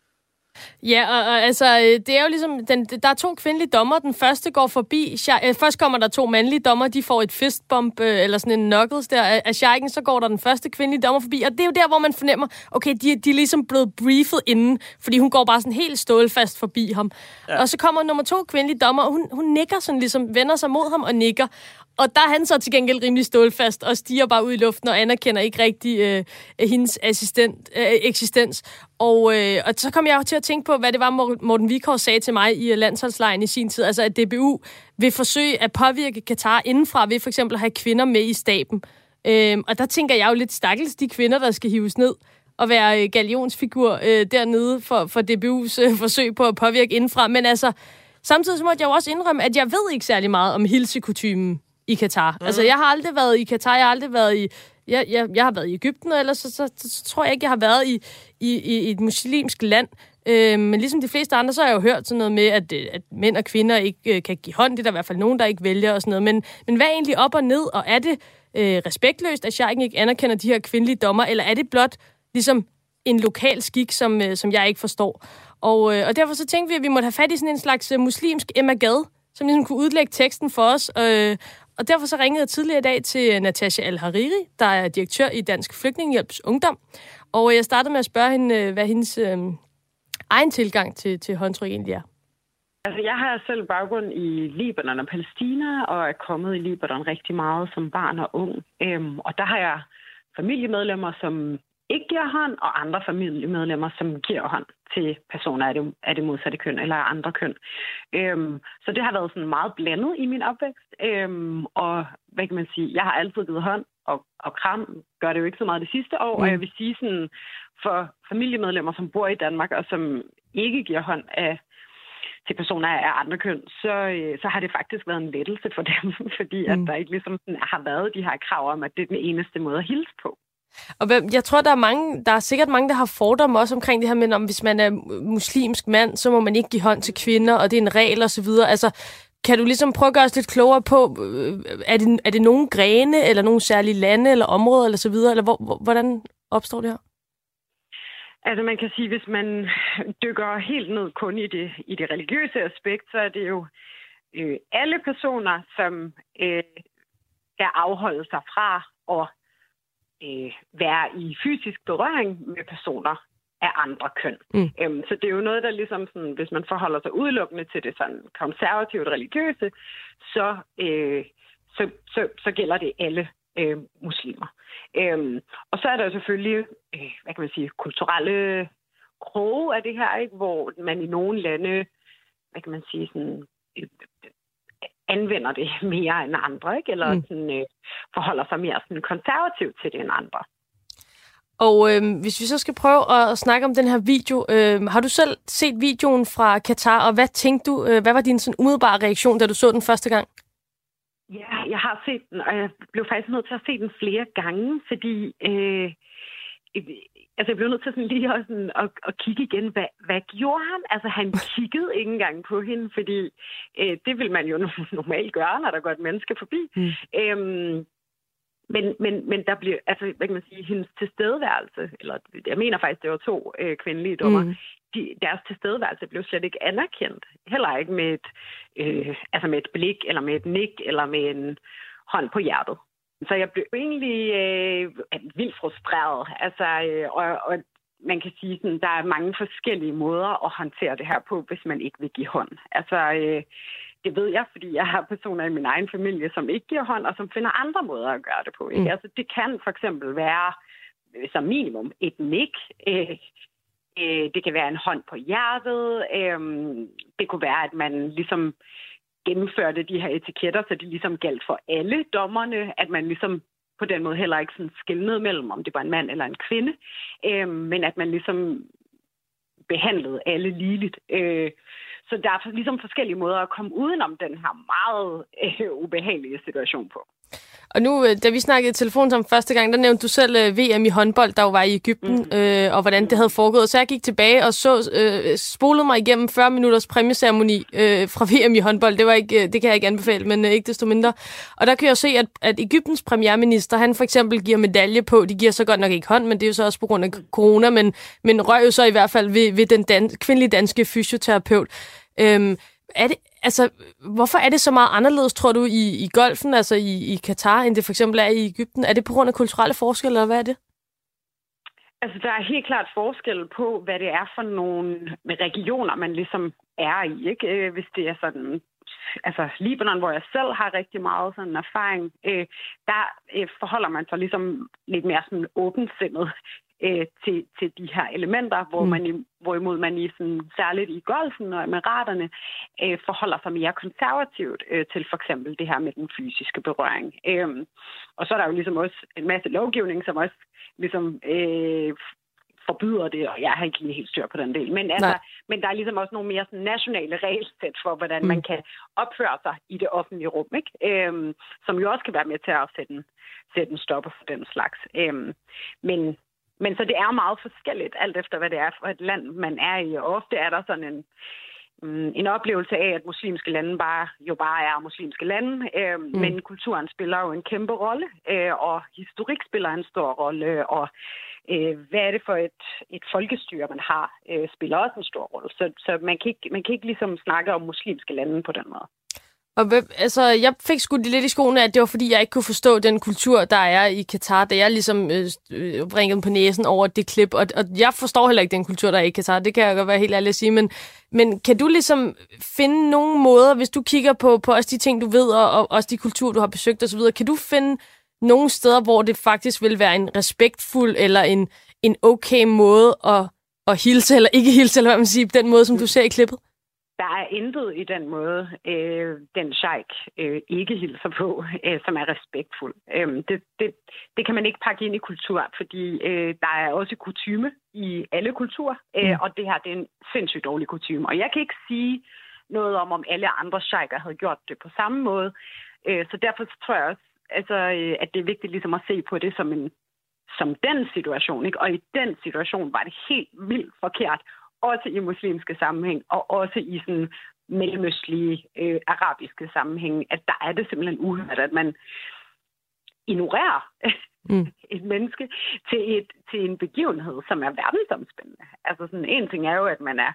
Ja, og, og altså, øh, det er jo ligesom, den, der er to kvindelige dommer. Den første går forbi, øh, først kommer der to mandlige dommer, de får et fistbump, øh, eller sådan en knuckles der af Scheiken, så går der den første kvindelige dommer forbi, og det er jo der, hvor man fornemmer, okay, de, de er ligesom blevet briefet inden, fordi hun går bare sådan helt stålfast forbi ham. Ja. Og så kommer nummer to kvindelige dommer, og hun, hun nikker sådan ligesom, vender sig mod ham og nikker. Og der er han så til gengæld rimelig stålfast og stiger bare ud i luften og anerkender ikke rigtig øh, hendes assistent, øh, eksistens. Og, øh, og så kom jeg jo til at tænke på, hvad det var, Morten Vikor sagde til mig i øh, landsholdslejen i sin tid. Altså, at DBU vil forsøge at påvirke Katar indenfra ved for eksempel at have kvinder med i staben. Øh, og der tænker jeg jo lidt stakkels de kvinder, der skal hives ned og være øh, galionsfigur øh, dernede for, for DBU's øh, forsøg på at påvirke indenfra. Men altså, samtidig så måtte jeg jo også indrømme, at jeg ved ikke særlig meget om hilsekutymen i Katar. Mm. Altså, jeg har aldrig været i Katar, jeg har aldrig været i... Jeg, jeg, jeg har været i Ægypten, og ellers så, så, så, så tror jeg ikke, jeg har været i, i, i et muslimsk land. Øh, men ligesom de fleste andre, så har jeg jo hørt sådan noget med, at, øh, at mænd og kvinder ikke øh, kan give hånd. Det er der i hvert fald nogen, der ikke vælger og sådan noget. Men, men hvad er egentlig op og ned, og er det øh, respektløst, at jeg ikke anerkender de her kvindelige dommer, eller er det blot ligesom en lokal skik, som, øh, som jeg ikke forstår? Og, øh, og derfor så tænkte vi, at vi måtte have fat i sådan en slags øh, muslimsk Emma Gad, som ligesom kunne udlægge teksten for os, øh, og derfor så ringede jeg tidligere i dag til øh, Natasha Al-Hariri, der er direktør i Dansk Flygtningehjælps Ungdom. Og øh, jeg startede med at spørge hende, øh, hvad hendes øh, egen tilgang til, til håndtryk egentlig er. Altså, jeg har selv baggrund i Libanon og Palæstina, og er kommet i Libanon rigtig meget som barn og ung. Øhm, og der har jeg familiemedlemmer, som ikke giver hånd, og andre familiemedlemmer, som giver hånd til personer af det, af det modsatte køn eller andre køn. Øhm, så det har været sådan meget blandet i min opvækst. Øhm, og hvad kan man sige, jeg har altid givet hånd, og, og kram gør det jo ikke så meget det sidste år. Mm. Og jeg vil sige sådan, for familiemedlemmer, som bor i Danmark, og som ikke giver hånd af til personer af andre køn, så, øh, så har det faktisk været en lettelse for dem, <laughs> fordi mm. at der ikke ligesom har været de her krav om, at det er den eneste måde at hilse på. Og jeg tror, der er mange, der er sikkert mange, der har fordomme også omkring det her med, om hvis man er muslimsk mand, så må man ikke give hånd til kvinder, og det er en regel og så videre. Altså, kan du ligesom prøve at gøre os lidt klogere på, øh, er det, er det nogle grene, eller nogle særlige lande, eller områder, eller så videre, eller hvor, hvordan opstår det her? Altså man kan sige, hvis man dykker helt ned kun i det, i det religiøse aspekt, så er det jo øh, alle personer, som øh, skal afholde sig fra at øh, være i fysisk berøring med personer af andre køn. Mm. Øhm, så det er jo noget, der ligesom, sådan, hvis man forholder sig udelukkende til det sådan konservativt religiøse, så, øh, så, så, så gælder det alle øh, muslimer. Øhm, og så er der jo selvfølgelig, øh, hvad kan man sige, kulturelle kroge af det her, ikke? hvor man i nogle lande, hvad kan man sige, sådan, anvender det <laughs> mere end andre, ikke? eller mm. sådan, øh, forholder sig mere sådan konservativt til det end andre. Og øh, hvis vi så skal prøve at snakke om den her video, øh, har du selv set videoen fra Katar, og hvad tænkte du, øh, hvad var din sådan umiddelbare reaktion, da du så den første gang? Ja, jeg har set den, og jeg blev faktisk nødt til at se den flere gange, fordi øh, altså jeg blev nødt til sådan lige at, sådan, at, at kigge igen, hvad, hvad gjorde han? Altså han <laughs> kiggede ikke engang på hende, fordi øh, det vil man jo <laughs> normalt gøre, når der går et menneske forbi. Mm. Øhm, men, men, men der bliver, altså, hvad kan man sige, hendes tilstedeværelse, eller jeg mener faktisk, det var to øh, kvindelige dommer, mm. de, deres tilstedeværelse blev slet ikke anerkendt. Heller ikke med et, øh, altså med et blik, eller med et nik, eller med en hånd på hjertet. Så jeg blev egentlig øh, vildt frustreret. Altså, øh, og, og man kan sige, at der er mange forskellige måder at håndtere det her på, hvis man ikke vil give hånd. Altså, øh, det ved jeg, fordi jeg har personer i min egen familie, som ikke giver hånd, og som finder andre måder at gøre det på. Ikke? Mm. Altså, det kan for eksempel være øh, som minimum et nik. Øh, øh, det kan være en hånd på hjertet. Øh, det kunne være, at man ligesom gennemførte de her etiketter, så det ligesom galt for alle dommerne, at man ligesom på den måde heller ikke sådan skældnede mellem, om det var en mand eller en kvinde, øh, men at man ligesom behandlede alle ligeligt. Øh, så der er ligesom forskellige måder at komme udenom den her meget øh, ubehagelige situation på. Og nu, øh, da vi snakkede i telefon sammen første gang, der nævnte du selv øh, VM i håndbold, der jo var i Ægypten, mm. øh, og hvordan det havde foregået. Så jeg gik tilbage og så øh, spolede mig igennem 40 minutters præmieceremoni øh, fra VM i håndbold. Det, var ikke, øh, det kan jeg ikke anbefale, men øh, ikke desto mindre. Og der kan jeg se, at, at Ægyptens premierminister, han for eksempel giver medalje på, de giver så godt nok ikke hånd, men det er jo så også på grund af corona, men, men røg jo så i hvert fald ved, ved den dan- kvindelige danske fysioterapeut. Øhm, er det, altså, hvorfor er det så meget anderledes, tror du, i, i golfen, altså i, i Katar, end det for eksempel er i Ægypten? Er det på grund af kulturelle forskelle, eller hvad er det? Altså, der er helt klart forskel på, hvad det er for nogle regioner, man ligesom er i. Ikke? Øh, hvis det er sådan altså Libanon, hvor jeg selv har rigtig meget sådan erfaring, øh, der øh, forholder man sig ligesom lidt mere sådan åbensindet øh, til, til de her elementer, hvor mm. man i, hvorimod man i sådan, særligt i golfen og emiraterne øh, forholder sig mere konservativt øh, til for eksempel det her med den fysiske berøring. Øh, og så er der jo ligesom også en masse lovgivning, som også ligesom øh, forbyder det, og jeg har ikke lige helt styr på den del. Men, altså, men der er ligesom også nogle mere sådan, nationale regelsæt for, hvordan mm. man kan opføre sig i det offentlige rum, ikke? Øhm, som jo også kan være med til at sætte en, sætte en stopper for den slags. Øhm, men, men så det er meget forskelligt, alt efter hvad det er for et land, man er i. Og ofte er der sådan en, mm, en oplevelse af, at muslimske lande bare, jo bare er muslimske lande, øh, mm. men kulturen spiller jo en kæmpe rolle, øh, og historik spiller en stor rolle, og øh, hvad er det for et, et folkestyre, man har, øh, spiller også en stor rolle. Så, så man, kan ikke, man kan ikke ligesom snakke om muslimske lande på den måde. Og altså, jeg fik sgu lidt i skoene, at det var fordi, jeg ikke kunne forstå den kultur, der er i Katar, da jeg ligesom øh, øh ringede på næsen over det klip. Og, og jeg forstår heller ikke den kultur, der er i Katar. Det kan jeg godt være helt ærlig at sige. Men, men kan du ligesom finde nogle måder, hvis du kigger på, på også de ting, du ved, og, og også de kulturer, du har besøgt osv., kan du finde nogle steder, hvor det faktisk vil være en respektfuld eller en, en okay måde at, at hilse, eller ikke hilse, eller hvad man siger, den måde, som du ser i klippet? Der er intet i den måde, øh, den sheik øh, ikke hilser på, øh, som er respektfuld. Øh, det, det, det kan man ikke pakke ind i kultur, fordi øh, der er også kutyme i alle kulturer, øh, mm. og det her det er en sindssygt dårlig kutyme. Og jeg kan ikke sige noget om, om alle andre sheiker havde gjort det på samme måde. Øh, så derfor tror jeg også, altså, øh, at det er vigtigt ligesom at se på det som en som den situation, ikke? Og i den situation var det helt vildt forkert også i muslimske sammenhæng, og også i sådan mellemøstlige, øh, arabiske sammenhæng, at der er det simpelthen uhørt, at man ignorerer mm. <laughs> et menneske til, et, til en begivenhed, som er verdensomspændende. Altså sådan en ting er jo, at man er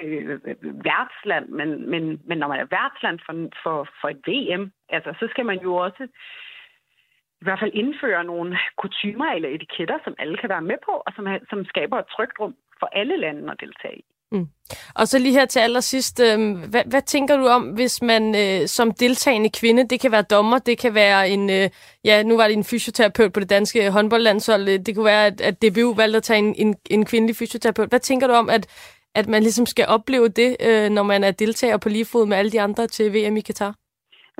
øh, værtsland, men, men, men når man er værtsland for, for, for et VM, altså, så skal man jo også i hvert fald indføre nogle kutumer eller etiketter, som alle kan være med på, og som, som skaber et trygt rum for alle lande at deltage i. Mm. Og så lige her til allersidst, øh, hvad, hvad tænker du om, hvis man øh, som deltagende kvinde, det kan være dommer, det kan være en, øh, ja, nu var det en fysioterapeut på det danske håndboldlandshold, øh, det kunne være, at, at DBU valgte at tage en, en, en kvindelig fysioterapeut. Hvad tænker du om, at, at man ligesom skal opleve det, øh, når man er deltager på lige fod med alle de andre til VM i Katar?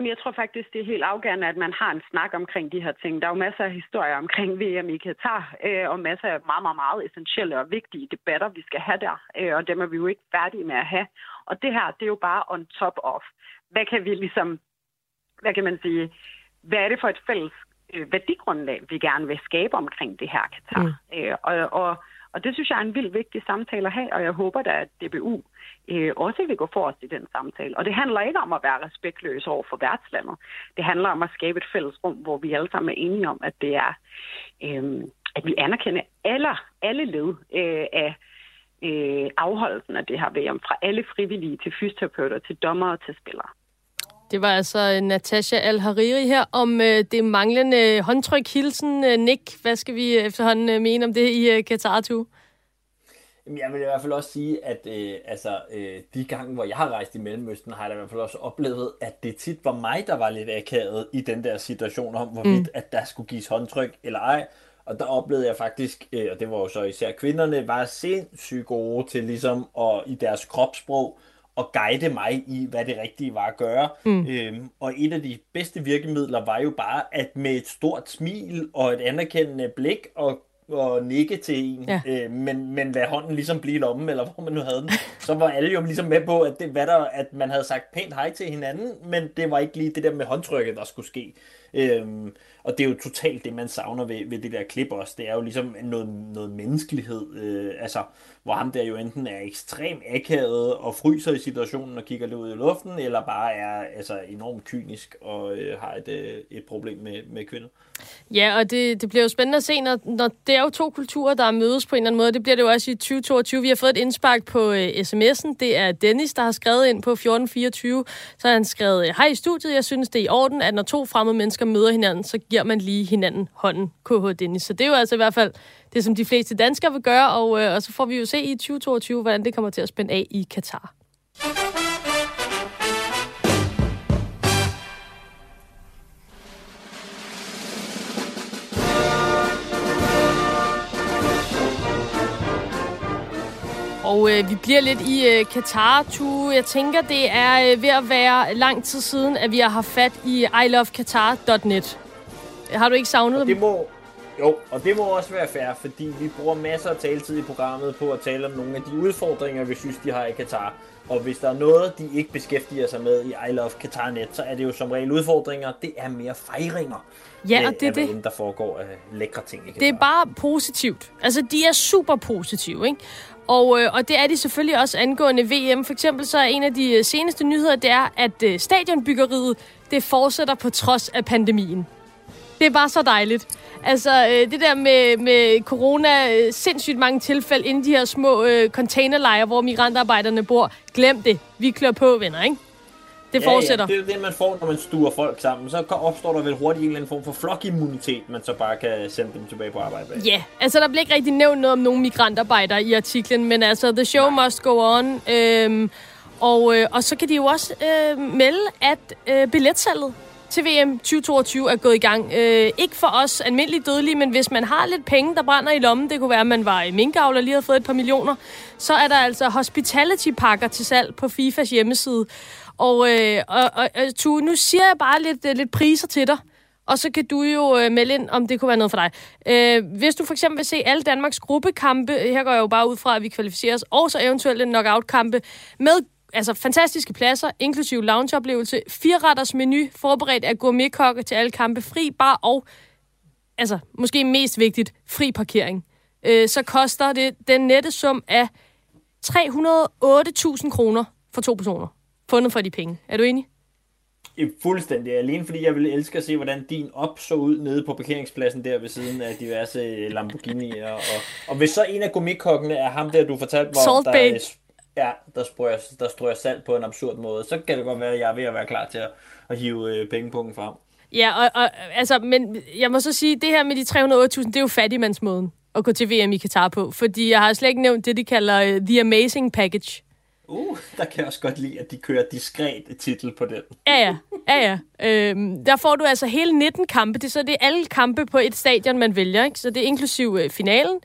Jeg tror faktisk, det er helt afgørende, at man har en snak omkring de her ting. Der er jo masser af historier omkring VM i Katar, øh, og masser af meget, meget, meget essentielle og vigtige debatter, vi skal have der, øh, og dem er vi jo ikke færdige med at have. Og det her, det er jo bare on top of. Hvad kan vi ligesom, hvad kan man sige, hvad er det for et fælles øh, værdigrundlag, vi gerne vil skabe omkring det her Katar? Mm. Og, og og det synes jeg er en vildt vigtig samtale at have, og jeg håber da, at DBU øh, også vil gå forrest i den samtale. Og det handler ikke om at være respektløs over for værtslandet. Det handler om at skabe et fælles rum, hvor vi alle sammen er enige om, at det er, øh, at vi anerkender alle, alle led øh, af øh, afholdelsen af det her VM, fra alle frivillige til fysioterapeuter, til dommere til spillere. Det var altså Natasha Al-Hariri her om øh, det manglende håndtryk. Hilsen, øh, Nick. Hvad skal vi efterhånden øh, mene om det i øh, Qatar 2? Jeg vil i hvert fald også sige, at øh, altså, øh, de gange, hvor jeg har rejst i Mellemøsten, har jeg i hvert fald også oplevet, at det tit var mig, der var lidt akavet i den der situation om, hvorvidt mm. at der skulle gives håndtryk eller ej. Og der oplevede jeg faktisk, øh, og det var jo så især kvinderne, var sindssygt gode til ligesom at, i deres kropssprog at guide mig i, hvad det rigtige var at gøre. Mm. Øhm, og et af de bedste virkemidler var jo bare, at med et stort smil og et anerkendende blik og og nikke til en, Ja. øh, men, men lad hånden ligesom blive i lommen, eller hvor man nu havde den, så var alle jo ligesom med på, at, det, hvad der, at man havde sagt pænt hej til hinanden, men det var ikke lige det der med håndtrykket, der skulle ske. Øhm, og det er jo totalt det, man savner ved, ved det der klip også. Det er jo ligesom noget, noget menneskelighed, øh, altså, hvor ham der jo enten er ekstrem akavet og fryser i situationen og kigger lidt ud i luften, eller bare er altså, enormt kynisk og øh, har et, øh, et problem med, med kvinder. Ja, og det, det bliver jo spændende at se, når, når det er jo to kulturer, der mødes på en eller anden måde. Det bliver det jo også i 2022. Vi har fået et indspark på øh, sms'en. Det er Dennis, der har skrevet ind på 1424. Så har han skrevet, hej i studiet, jeg synes, det er i orden, at når to fremmede mennesker møder hinanden, så giver man lige hinanden hånden, KH Dennis. Så det er jo altså i hvert fald det, som de fleste danskere vil gøre, og, øh, og så får vi jo se i 2022, hvordan det kommer til at spænde af i Katar. Og øh, vi bliver lidt i øh, Katar, tu. Jeg tænker, det er øh, ved at være lang tid siden, at vi har haft fat i ilovekatar.net. Har du ikke savnet dem? Det må, jo, og det må også være fair, fordi vi bruger masser af taletid i programmet på at tale om nogle af de udfordringer, vi synes, de har i Katar. Og hvis der er noget, de ikke beskæftiger sig med i I Love Qatar.net, så er det jo som regel udfordringer. Det er mere fejringer. Ja, øh, og det er det. der foregår af lækre ting i Katar. Det er bare positivt. Altså, de er super positive, ikke? Og, øh, og det er de selvfølgelig også angående VM. For eksempel så er en af de øh, seneste nyheder, det er, at øh, stadionbyggeriet, det fortsætter på trods af pandemien. Det er bare så dejligt. Altså, øh, det der med, med corona, øh, sindssygt mange tilfælde inden i de her små øh, containerlejre, hvor migrantarbejderne bor. Glem det. Vi klør på, venner, ikke? Det fortsætter. Ja, det er det, man får, når man stuer folk sammen. Så opstår der vel hurtigt en eller anden form for flokimmunitet, man så bare kan sende dem tilbage på arbejde. Ja, altså der bliver ikke rigtig nævnt noget om nogen migrantarbejdere i artiklen, men altså, the show Nej. must go on. Øhm, og, øh, og så kan de jo også øh, melde, at øh, billetsalget til VM 2022 er gået i gang. Øh, ikke for os almindelige dødelige, men hvis man har lidt penge, der brænder i lommen, det kunne være, at man var i minkavl og lige havde fået et par millioner, så er der altså hospitality-pakker til salg på FIFAs hjemmeside. Og, øh, og, og, og Tue, nu siger jeg bare lidt, øh, lidt priser til dig. Og så kan du jo øh, melde ind, om det kunne være noget for dig. Øh, hvis du for eksempel vil se alle Danmarks gruppekampe, her går jeg jo bare ud fra, at vi kvalificerer os, og så eventuelt en knockout-kampe med altså, fantastiske pladser, inklusive loungeoplevelse, fireretters menu, forberedt af gourmetkokke til alle kampe, fri bar og, altså måske mest vigtigt, fri parkering. Øh, så koster det den nette sum af 308.000 kroner for to personer. Fundet for de penge. Er du enig? Fuldstændig. Alene fordi jeg ville elske at se, hvordan din op så ud nede på parkeringspladsen der ved siden af diverse Lamborghini'er. Og, og hvis så en af gumikokkene er ham der, du fortalte mig om, der, ja, der, strøger, der strøger salt på en absurd måde, så kan det godt være, at jeg er ved at være klar til at, at hive øh, pengepunkten frem. Ja, og, og altså, men jeg må så sige, det her med de 308.000, det er jo fattigmandsmåden at gå til VM i Katar på. Fordi jeg har slet ikke nævnt det, de kalder uh, The Amazing Package. Uh, <laughs> der kan jeg også godt lide, at de kører diskret titel på den. Ja, ja. ja, ja. Øhm, der får du altså hele 19 kampe. Det, er så det er alle kampe på et stadion, man vælger. Ikke? Så det er inklusiv øh, finalen.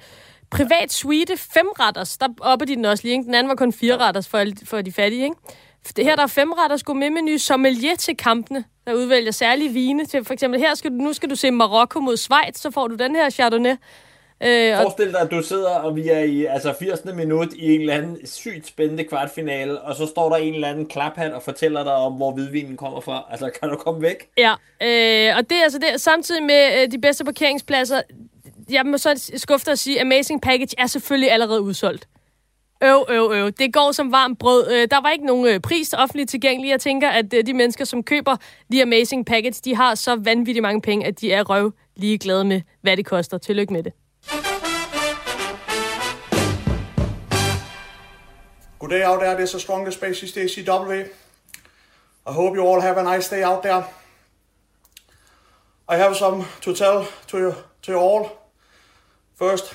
Privat suite, fem retters. Der opper de den også lige. Ikke? Den anden var kun fire retters for, for de fattige. Ikke? Det her der er fem retters gourmetmenu, sommelier til kampene, der udvælger særlige vine. Til for eksempel her skal du, nu skal du se Marokko mod Schweiz, så får du den her Chardonnay. Øh, og, Forestil dig, at du sidder, og vi er i altså 80. minut i en eller anden sygt spændende kvartfinale, og så står der en eller anden klaphat og fortæller dig om, hvor hvidvinen kommer fra. Altså, kan du komme væk? Ja, øh, og det er altså det, samtidig med øh, de bedste parkeringspladser. Jeg må så skuffe at sige, Amazing Package er selvfølgelig allerede udsolgt. Øv, øv, øv. Det går som varmt brød. Øh, der var ikke nogen øh, pris offentligt tilgængelig. Jeg tænker, at øh, de mennesker, som køber The Amazing Package, de har så vanvittigt mange penge, at de er røv lige glade med, hvad det koster. Tillykke med det. Good day out there. This is Strongest Space DCW. I hope you all have a nice day out there. I have some to tell to you, to you all. First,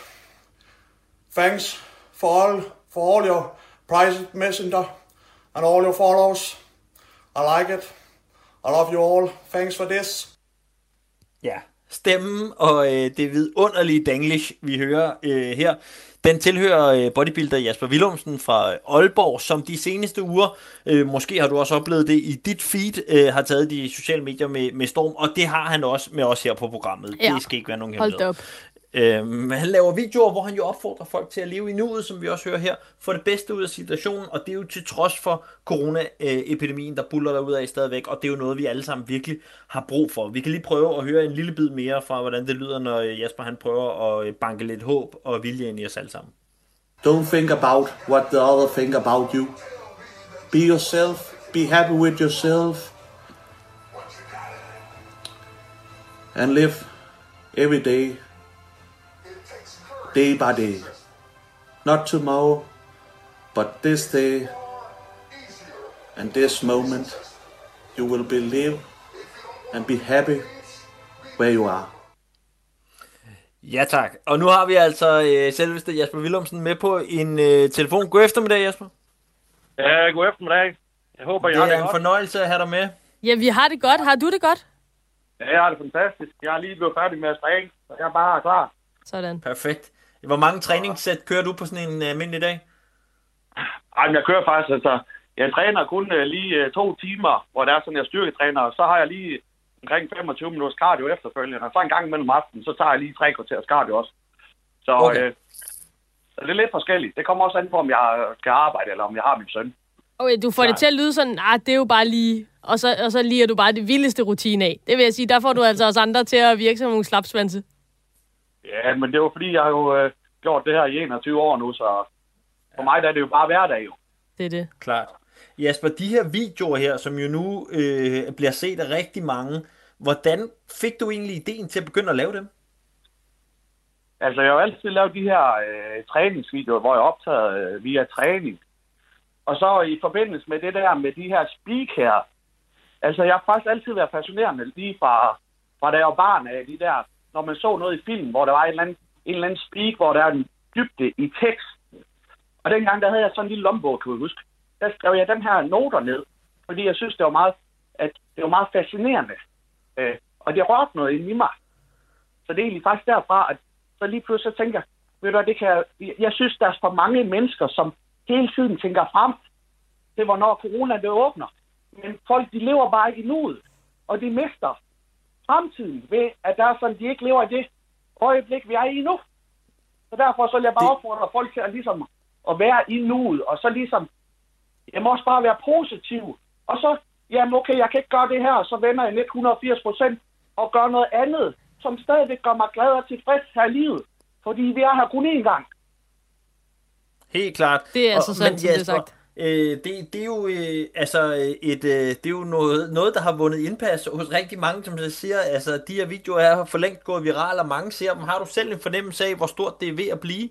thanks for all for all your private messenger and all your followers. I like it. I love you all. Thanks for this. Ja, stemmen og øh, det vidunderlige danglish, vi hører øh, her, den tilhører øh, bodybuilder Jasper Willumsen fra Aalborg, som de seneste uger, øh, måske har du også oplevet det i dit feed, øh, har taget de sociale medier med, med storm, og det har han også med os her på programmet. Ja. Det skal ikke være nogen Hold hemmelighed. Øhm, han laver videoer, hvor han jo opfordrer folk til at leve i nuet, som vi også hører her, få det bedste ud af situationen, og det er jo til trods for coronaepidemien, der buller derud af stadigvæk, og det er jo noget, vi alle sammen virkelig har brug for. Vi kan lige prøve at høre en lille bid mere fra, hvordan det lyder, når øh, Jasper han prøver at øh, banke lidt håb og vilje ind i os alle sammen. Don't think about what the other think about you. Be yourself. Be happy with yourself. And live every day, day by day. Not tomorrow, but this day and this moment. You will believe and be happy where you are. Ja tak. Og nu har vi altså øh, selveste Jasper Willumsen med på en øh, telefon. God eftermiddag, Jasper. Ja, god eftermiddag. Jeg håber, det jeg har det er en godt. fornøjelse at have dig med. Ja, vi har det godt. Har du det godt? Ja, jeg har det fantastisk. Jeg er lige blevet færdig med at træne, så jeg er bare klar. Sådan. Perfekt. Hvor mange træningssæt kører du på sådan en uh, almindelig dag? Ej, men jeg kører faktisk, altså, jeg træner kun uh, lige uh, to timer, hvor der er sådan, jeg styrketræner, og så har jeg lige omkring 25 minutters cardio efterfølgende, og så en gang imellem aftenen, så tager jeg lige tre kvarters cardio også. Så, Okay. øh, så det er lidt forskelligt. Det kommer også an på, om jeg skal arbejde, eller om jeg har min søn. Okay, du får Nej. det til at lyde sådan, ah, det er jo bare lige... Og så, og så lige er du bare det vildeste rutine af. Det vil jeg sige, der får du altså os andre til at virke som nogle slapsvanse. Ja, men det var fordi, jeg har jo øh, gjort det her i 21 år nu, så for mig der er det jo bare hverdag jo. Det er det. Klart. Jasper, de her videoer her, som jo nu øh, bliver set af rigtig mange, hvordan fik du egentlig ideen til at begynde at lave dem? Altså, jeg har jo altid lavet de her øh, træningsvideoer, hvor jeg optager øh, via træning. Og så i forbindelse med det der med de her speak her, altså jeg har faktisk altid været fascinerende lige fra, fra da jeg var barn af de der, når man så noget i film, hvor der var en eller anden, en eller anden speak, hvor der er en dybde i tekst. Og dengang, der havde jeg sådan en lille lommebog, kan jeg huske. Der skrev jeg den her noter ned, fordi jeg synes, det var meget, at det var meget fascinerende. Øh, og det rørte noget ind i mig. Så det er egentlig faktisk derfra, at så lige pludselig så tænker jeg, ved du hvad, det kan jeg, jeg- jeg synes, der er for mange mennesker, som hele tiden tænker frem til, hvornår corona det åbner. Men folk, de lever bare ikke i nuet, og de mister fremtiden ved, at der er sådan, de ikke lever i det øjeblik, vi er i nu. Så derfor så vil jeg bare Det- opfordre folk til at, ligesom, at være i nuet, og så ligesom, jeg må også bare være positiv. Og så, jamen okay, jeg kan ikke gøre det her, så vender jeg lidt 180 procent og gør noget andet, som stadigvæk gør mig glad og tilfreds her i livet. Fordi vi er her kun én gang. Helt klart. Det er Og- så sandt, det er sagt. Øh, det, det er jo øh, altså et, øh, det er jo noget, noget, der har vundet indpas hos rigtig mange, som jeg siger, altså de her videoer er for længst gået viral, og mange ser dem. Har du selv en fornemmelse af, hvor stort det er ved at blive?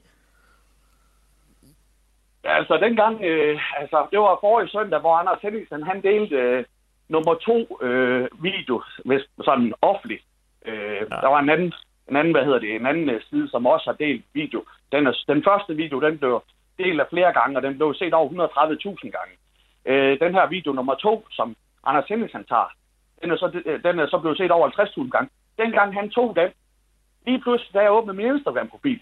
Ja, Altså dengang, øh, altså det var forrige søndag, hvor Anders Henningsen, han delte øh, nummer to øh, video, hvis sådan offentligt. Øh, ja. Der var en anden, en anden, hvad hedder det, en anden øh, side, som også har delt video. Den, er, den første video, den blev delt af flere gange, og den blev set over 130.000 gange. Øh, den her video nummer to, som Anders Henningsen tager, den er, så, øh, den er så blevet set over 50.000 gange. Dengang han tog den, lige pludselig, da jeg åbnede min Instagram-profil,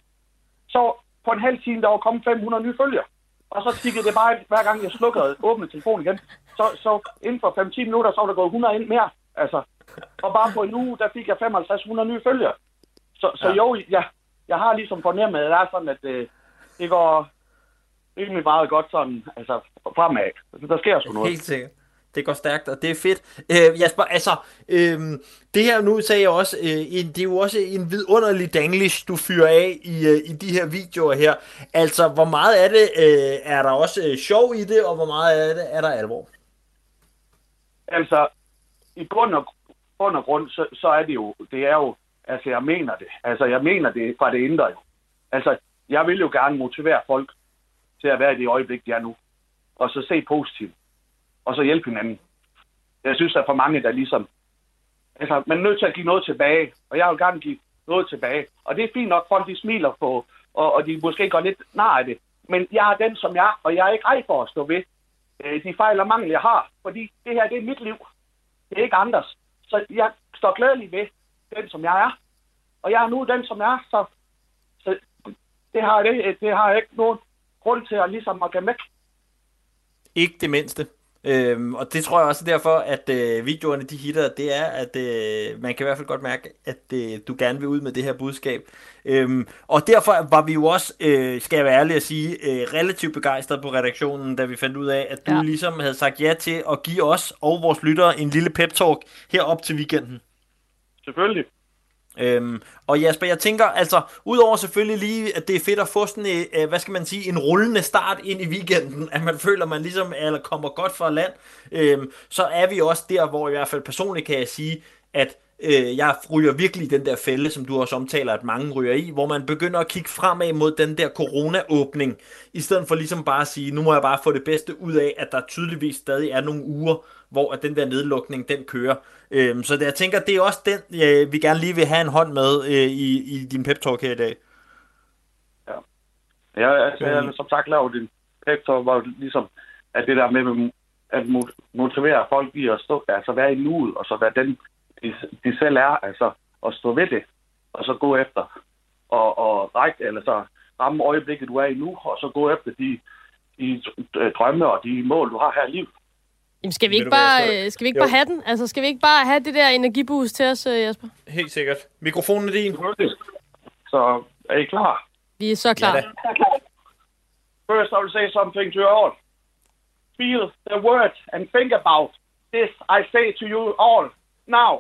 så på en halv time, der var kommet 500 nye følgere. Og så tikkede det bare hver gang jeg slukkede og åbnede telefonen igen. Så, så inden for 5-10 minutter, så var der gået 100 ind mere. Altså, og bare på en uge, der fik jeg 55-100 nye følgere. Så, så ja. jo, jeg, jeg har ligesom fornemmet, at det er sådan, at øh, det går rimelig meget godt sådan, altså fremad. Altså, Der sker sgu noget. Helt sikkert. Det går stærkt, og det er fedt. Øh, Jasper, altså, øh, det her nu sagde jeg også, øh, en, det er jo også en vidunderlig danglish, du fyrer af i, øh, i de her videoer her. Altså, hvor meget af det øh, er der også øh, sjov i det, og hvor meget af det er der alvor? Altså, i bund og, bund og grund, så, så er det jo, det er jo, altså jeg mener det. Altså jeg mener det fra det indre jo. Altså, jeg vil jo gerne motivere folk til at være i det øjeblik, de er nu. Og så se positivt. Og så hjælpe hinanden. Jeg synes, der er for mange, der ligesom... Altså, man er nødt til at give noget tilbage. Og jeg vil gerne give noget tilbage. Og det er fint nok, folk de smiler på, og, og de måske går lidt nar af det. Men jeg er den, som jeg er, og jeg er ikke ej for at stå ved øh, de fejl og mangel, jeg har. Fordi det her, det er mit liv. Det er ikke andres. Så jeg står glædelig ved den, som jeg er. Og jeg er nu den, som jeg er, så, så det, har jeg, det, det har jeg ikke nogen grund til at ligesom at væk. Ikke det mindste. Øhm, og det tror jeg også er derfor, at øh, videoerne de hitter, det er, at øh, man kan i hvert fald godt mærke, at øh, du gerne vil ud med det her budskab. Øhm, og derfor var vi jo også, øh, skal jeg være ærlig at sige, øh, relativt begejstrede på redaktionen, da vi fandt ud af, at du Ja. ligesom havde sagt ja til at give os og vores lyttere en lille pep-talk herop til weekenden. Selvfølgelig. Øhm, og Jasper, jeg tænker, altså, udover selvfølgelig lige, at det er fedt at få sådan, en, øh, hvad skal man sige, en rullende start ind i weekenden, <laughs> at man føler, man ligesom eller kommer godt fra land, øhm, så er vi også der, hvor i hvert fald personligt kan jeg sige, at øh, jeg ryger virkelig den der fælde, som du også omtaler, at mange ryger i, hvor man begynder at kigge fremad mod den der corona-åbning, i stedet for ligesom bare at sige, nu må jeg bare få det bedste ud af, at der tydeligvis stadig er nogle uger, hvor at den der nedlukning, den kører. Øhm, så det, jeg tænker, det er også den, øh, vi gerne lige vil have en hånd med øh, i, i din pep-talk her i dag. Ja, altså, jeg har som sagt lavet en pep talk, hvor ligesom at det der med at mo- motivere folk i at stå, altså være i nuet, og så være den, de, de selv er, altså at stå ved det, og så gå efter, og, og række, eller så ramme øjeblikket, du er i nu, og så gå efter de, de drømme og de mål, du har her i livet. Jamen, skal vi ikke hvad, bare, tror- øh, skal vi ikke Jo. bare have den? Altså, skal vi ikke bare have det der energiboost til os, øh, Jasper? Helt sikkert. Mikrofonen er din. Så er I klar? Vi er så klar. da. First, I will say something to you all. Feel the word and think about this. I say to you all now.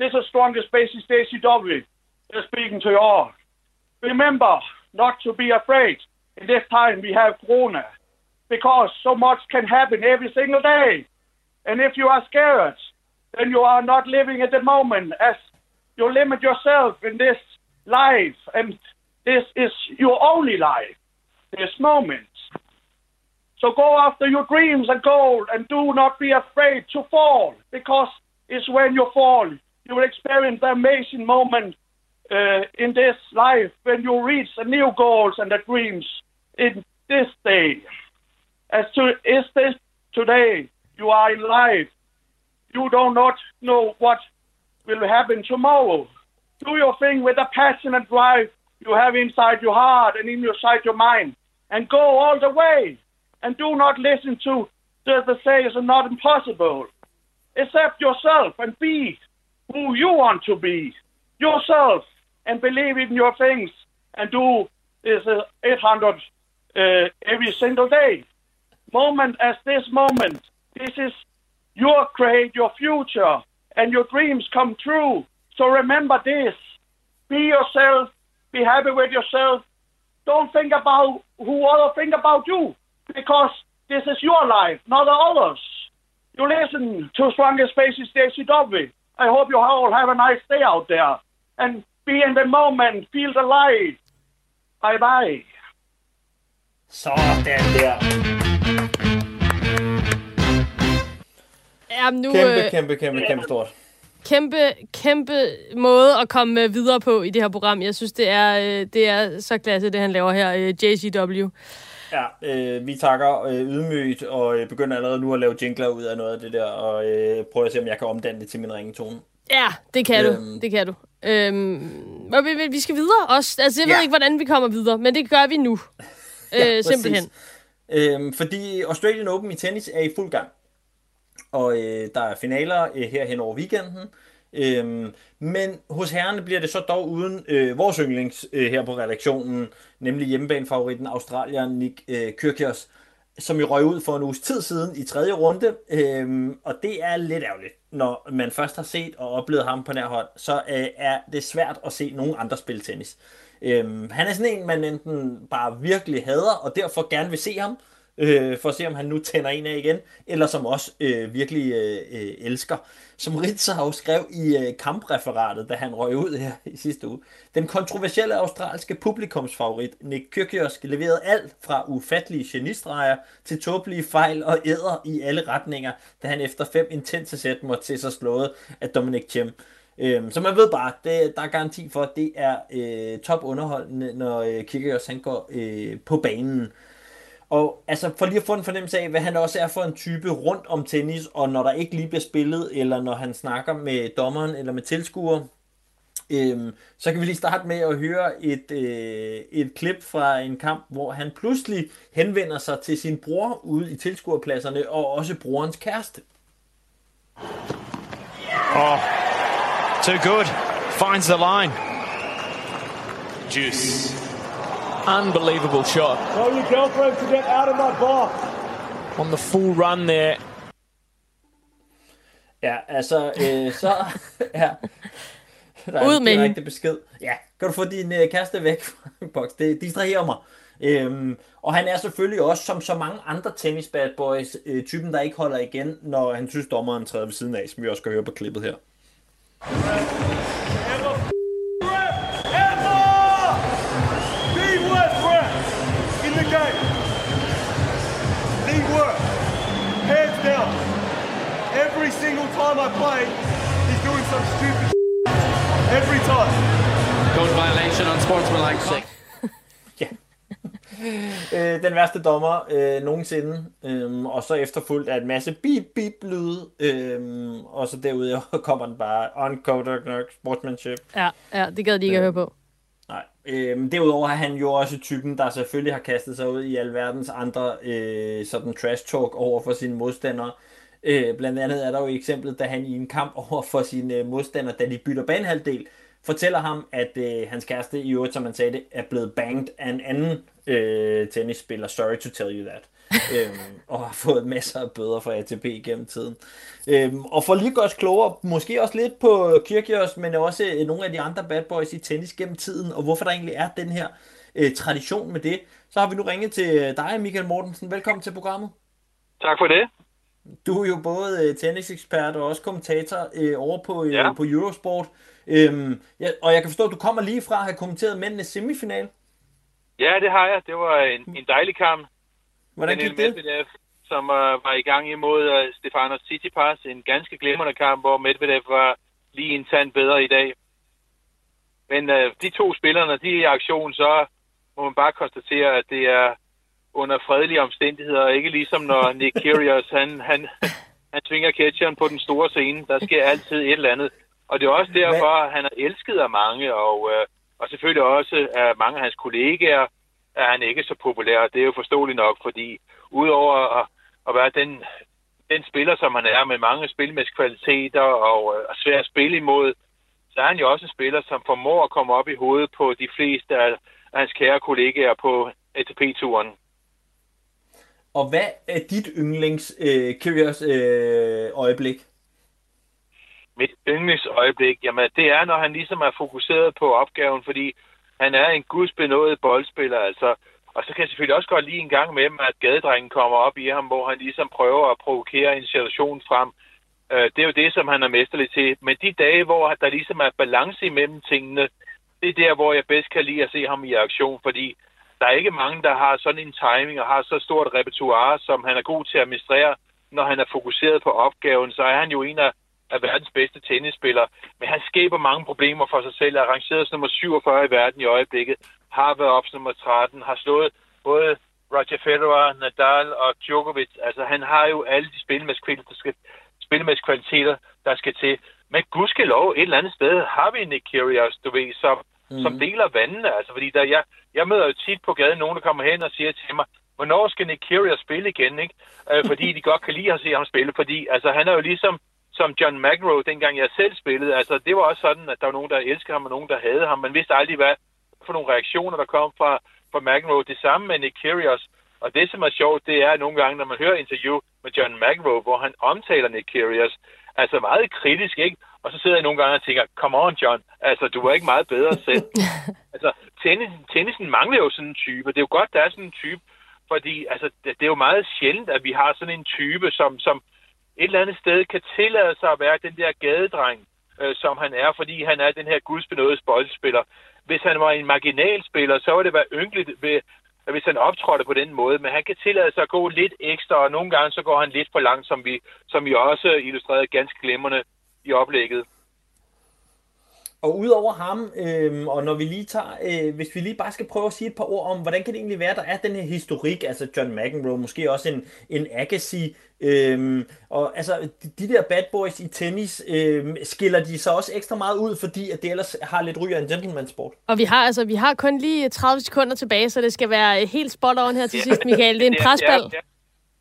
This is strongest basis JCW. They're speaking to you all. Remember not to be afraid. In this time we have Corona, because so much can happen every single day. And if you are scared, then you are not living at the moment as you limit yourself in this life. And this is your only life this moment. So go after your dreams and goals and do not be afraid to fall because it's when you fall you will experience the amazing moment uh, in this life when you reach the new goals and the dreams in this day. As to is this today you are in life, you do not know what will happen tomorrow. Do your thing with the passion and drive you have inside your heart and inside your mind, and go all the way. And do not listen to the, the say it's not impossible. Accept yourself and be who you want to be yourself, and believe in your things, and do this uh, 800 uh, every single day. Moment as this moment, this is your create your future, and your dreams come true. So remember this: be yourself, be happy with yourself. Don't think about who other think about you, because this is your life, not the others. You listen to Strongest Spaces JCW. I hope you all have a nice day out there, and be in the moment, feel the light. Bye bye. Sådan der. Jamen, nu, Kæmpe, øh, kæmpe, kæmpe, kæmpe stort. kæmpe, kæmpe måde at komme øh, videre på i det her program. Jeg synes, det er, øh, det er så klasse, det han laver her, øh, JCW. Ja, øh, vi takker øh, ydmygt og øh, begynder allerede nu at lave jingler ud af noget af det der, og øh, prøver at se, om jeg kan omdanne det til min ringetone. Ja, det kan Øhm. du. Det kan du. Øhm, og vi, vi- skal videre også. Altså, jeg ved Ja. ikke, hvordan vi kommer videre, men det gør vi nu. <laughs> Ja, øh, simpelthen. Øhm, fordi Australian Open i tennis er i fuld gang. Og øh, der er finaler øh, her hen over weekenden. Øhm, men hos herrerne bliver det så dog uden øh, vores yndlings øh, her på redaktionen, nemlig hjemmebanefavoritten Australier Nick øh, Kyrgios, som jo røg ud for en uges tid siden i tredje runde. Øhm, og det er lidt ærgerligt, når man først har set og oplevet ham på nær hold, så øh, er det svært at se nogen andre spille tennis. Øhm, han er sådan en, man enten bare virkelig hader, og derfor gerne vil se ham, øh, for at se, om han nu tænder en af igen, eller som også øh, virkelig øh, øh elsker. Som Ritzau skrev i øh, kampreferatet, da han røg ud her i sidste uge. Den kontroversielle australske publikumsfavorit Nick Kyrgios leverede alt fra ufattelige genistreger til tåbelige fejl og æder i alle retninger, da han efter fem intense sæt måtte til sig slået af Dominic Thiem. Øhm, så man ved bare, det, der er garanti for, at det er øh, top underholdende, når øh, Kyrgios han går øh, på banen. Og altså for lige at få en fornemmelse af, hvad han også er for en type rundt om tennis, og når der ikke lige bliver spillet, eller når han snakker med dommeren eller med tilskuer, Øhm, så kan vi lige starte med at høre et, øh, et klip fra en kamp, hvor han pludselig henvender sig til sin bror ude i tilskuerpladserne, og også brorens kæreste. Oh, too good. Finds the line. Juice. Unbelievable shot. Tell your girlfriend to get out of my box. On the full run there. Ja, altså, øh, så... <laughs> ja. Der er Ud med direkte besked. Ja, kan du få din øh, kæreste væk fra boks? Det distraherer mig. Øhm, og han er selvfølgelig også, som så mange andre tennis bad boys, øh, typen, der ikke holder igen, når han synes, dommeren træder ved siden af, som vi også skal høre på klippet her. Single time I play, he's doing some stupid every time. Code violation on sportsmanlike six. <laughs> øh, den værste dommer øh, nogensinde, øhm, og så efterfulgt af en masse beep beep lyde, øhm, og så derudover <laughs> kommer den bare uncoded sportsmanship. Ja, ja, det gad de ikke at høre på. Nej. Øhm, derudover er han jo også typen, der selvfølgelig har kastet sig ud i alverdens andre øh, sådan trash talk over for sine modstandere. Øh, blandt andet er der jo eksemplet, da han i en kamp over for sine øh, modstandere, da de bytter banehalvdel, fortæller ham, at øh, hans kæreste i øvrigt, som han sagde det, er blevet banged af en anden øh, tennisspiller. Sorry to tell you that. <laughs> øhm, og har fået masser af bøder fra ATP gennem tiden. Øhm, og for lige at gøre os klogere, måske også lidt på Kyrgios, men også øh, nogle af de andre bad boys i tennis gennem tiden, og hvorfor der egentlig er den her øh, tradition med det, så har vi nu ringet til dig, Michael Mortensen. Velkommen til programmet. Tak for det. Du er jo både øh, tennisekspert og også kommentator øh, over på, øh, Ja. på Eurosport. Øhm, ja, og jeg kan forstå, at du kommer lige fra at have kommenteret mændenes semifinal. Ja, det har jeg. Det var en, en dejlig kamp. Hvordan gik det? Medvedev, som uh, var i gang imod uh, Stefanos Tsitsipas. En ganske glimrende kamp, hvor Medvedev var lige en tand bedre i dag. Men uh, de to spillerne, de er i aktion, så må man bare konstatere, at det er under fredelige omstændigheder, ikke ligesom når Nick Kyrgios, han, han, han tvinger catcheren på den store scene. Der sker altid et eller andet. Og det er også derfor, at han er elsket af mange, og, øh, og selvfølgelig også af mange af hans kollegaer, er han ikke så populær. Det er jo forståeligt nok, fordi udover at, at være den, den spiller, som han er, med mange spilmæssige kvaliteter og, øh, og svær at spille imod, så er han jo også en spiller, som formår at komme op i hovedet på de fleste af, af hans kære kollegaer på ATP-turen. Og hvad er dit yndlings øh, Curious øh, øjeblik? mit yndlingsøjeblik, jamen det er, når han ligesom er fokuseret på opgaven, fordi han er en gudsbenået boldspiller, altså. Og så kan jeg selvfølgelig også godt lige en gang med, at gadedrengen kommer op i ham, hvor han ligesom prøver at provokere en situation frem. Øh, det er jo det, som han er mesterlig til. Men de dage, hvor der ligesom er balance imellem tingene, det er der, hvor jeg bedst kan lide at se ham i aktion, fordi der er ikke mange, der har sådan en timing og har så stort repertoire, som han er god til at administrere, når han er fokuseret på opgaven. Så er han jo en af af verdens bedste tennisspiller, men han skaber mange problemer for sig selv, er rangeret som nummer 47 i verden i øjeblikket, har været op som nummer 13, har slået både Roger Federer, Nadal og Djokovic. Altså han har jo alle de spillemæssige kvaliteter, der skal til. Men gudskelov, et eller andet sted har vi Nick Kyrgios, du ved, som, mm. som deler vandene. Altså, fordi der, jeg, jeg møder jo tit på gaden nogen, der kommer hen og siger til mig, hvornår skal Nick Kyrgios spille igen, ikke? Øh, <laughs> fordi de godt kan lide at se ham spille, fordi altså, han er jo ligesom som John McEnroe, dengang jeg selv spillede. Altså, det var også sådan, at der var nogen, der elskede ham, og nogen, der havde ham. Man vidste aldrig, hvad for nogle reaktioner, der kom fra, fra McEnroe. Det samme med Nick Kyrgios. Og det, som er sjovt, det er nogle gange, når man hører interview med John McEnroe, hvor han omtaler Nick Kyrgios, altså meget kritisk, ikke? Og så sidder jeg nogle gange og tænker, come on, John, altså, du var ikke meget bedre selv. <laughs> altså, tennis, tennisen mangler jo sådan en type. Det er jo godt, der er sådan en type, fordi altså, det, er jo meget sjældent, at vi har sådan en type, som, som et eller andet sted kan tillade sig at være den der gadedreng, øh, som han er, fordi han er den her gudsbenåede boldspiller. Hvis han var en marginalspiller, så ville det være ynkeligt, ved, hvis han optrådte på den måde, men han kan tillade sig at gå lidt ekstra, og nogle gange så går han lidt for langt, som vi, som vi også illustrerede ganske glimrende i oplægget. Og udover ham, øh, og når vi lige tager, øh, hvis vi lige bare skal prøve at sige et par ord om, hvordan kan det egentlig være, der er den her historik, altså John McEnroe, måske også en, en Agassi, øh, og altså de, de der bad boys i tennis, øh, skiller de så også ekstra meget ud, fordi at det ellers har lidt ry af en gentleman sport? Og vi har, altså, vi har kun lige 30 sekunder tilbage, så det skal være helt spot on her til sidst, Michael. Det er en <laughs> presbal. Det er,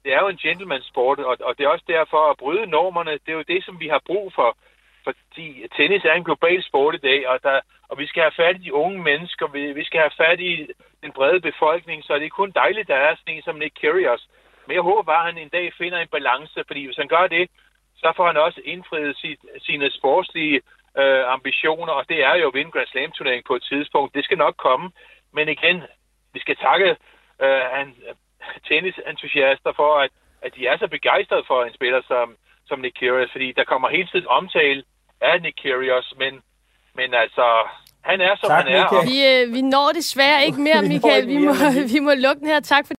det er jo en gentleman sport, og, og det er også derfor at bryde normerne. Det er jo det, som vi har brug for fordi tennis er en global sport i dag, og, der, og vi skal have fat i de unge mennesker, vi, vi skal have fat i den brede befolkning, så det er kun dejligt, der er sådan en som Nick Kyrgios. Men jeg håber bare, at han en dag finder en balance, fordi hvis han gør det, så får han også indfriet sit, sine sportslige øh, ambitioner, og det er jo at vinde Grand Slam-turnering på et tidspunkt. Det skal nok komme, men igen, vi skal takke øh, han, tennisentusiaster for, at, at de er så begejstrede for en spiller som, som Nick Kyrgios, fordi der kommer hele tiden omtale af Nick Kyrgios, men, men altså, han er, som Tak, han er. Michael. Vi, øh, vi når desværre ikke mere, <laughs> Michael. ikke Vi må, <laughs> vi må lukke den her. Tak for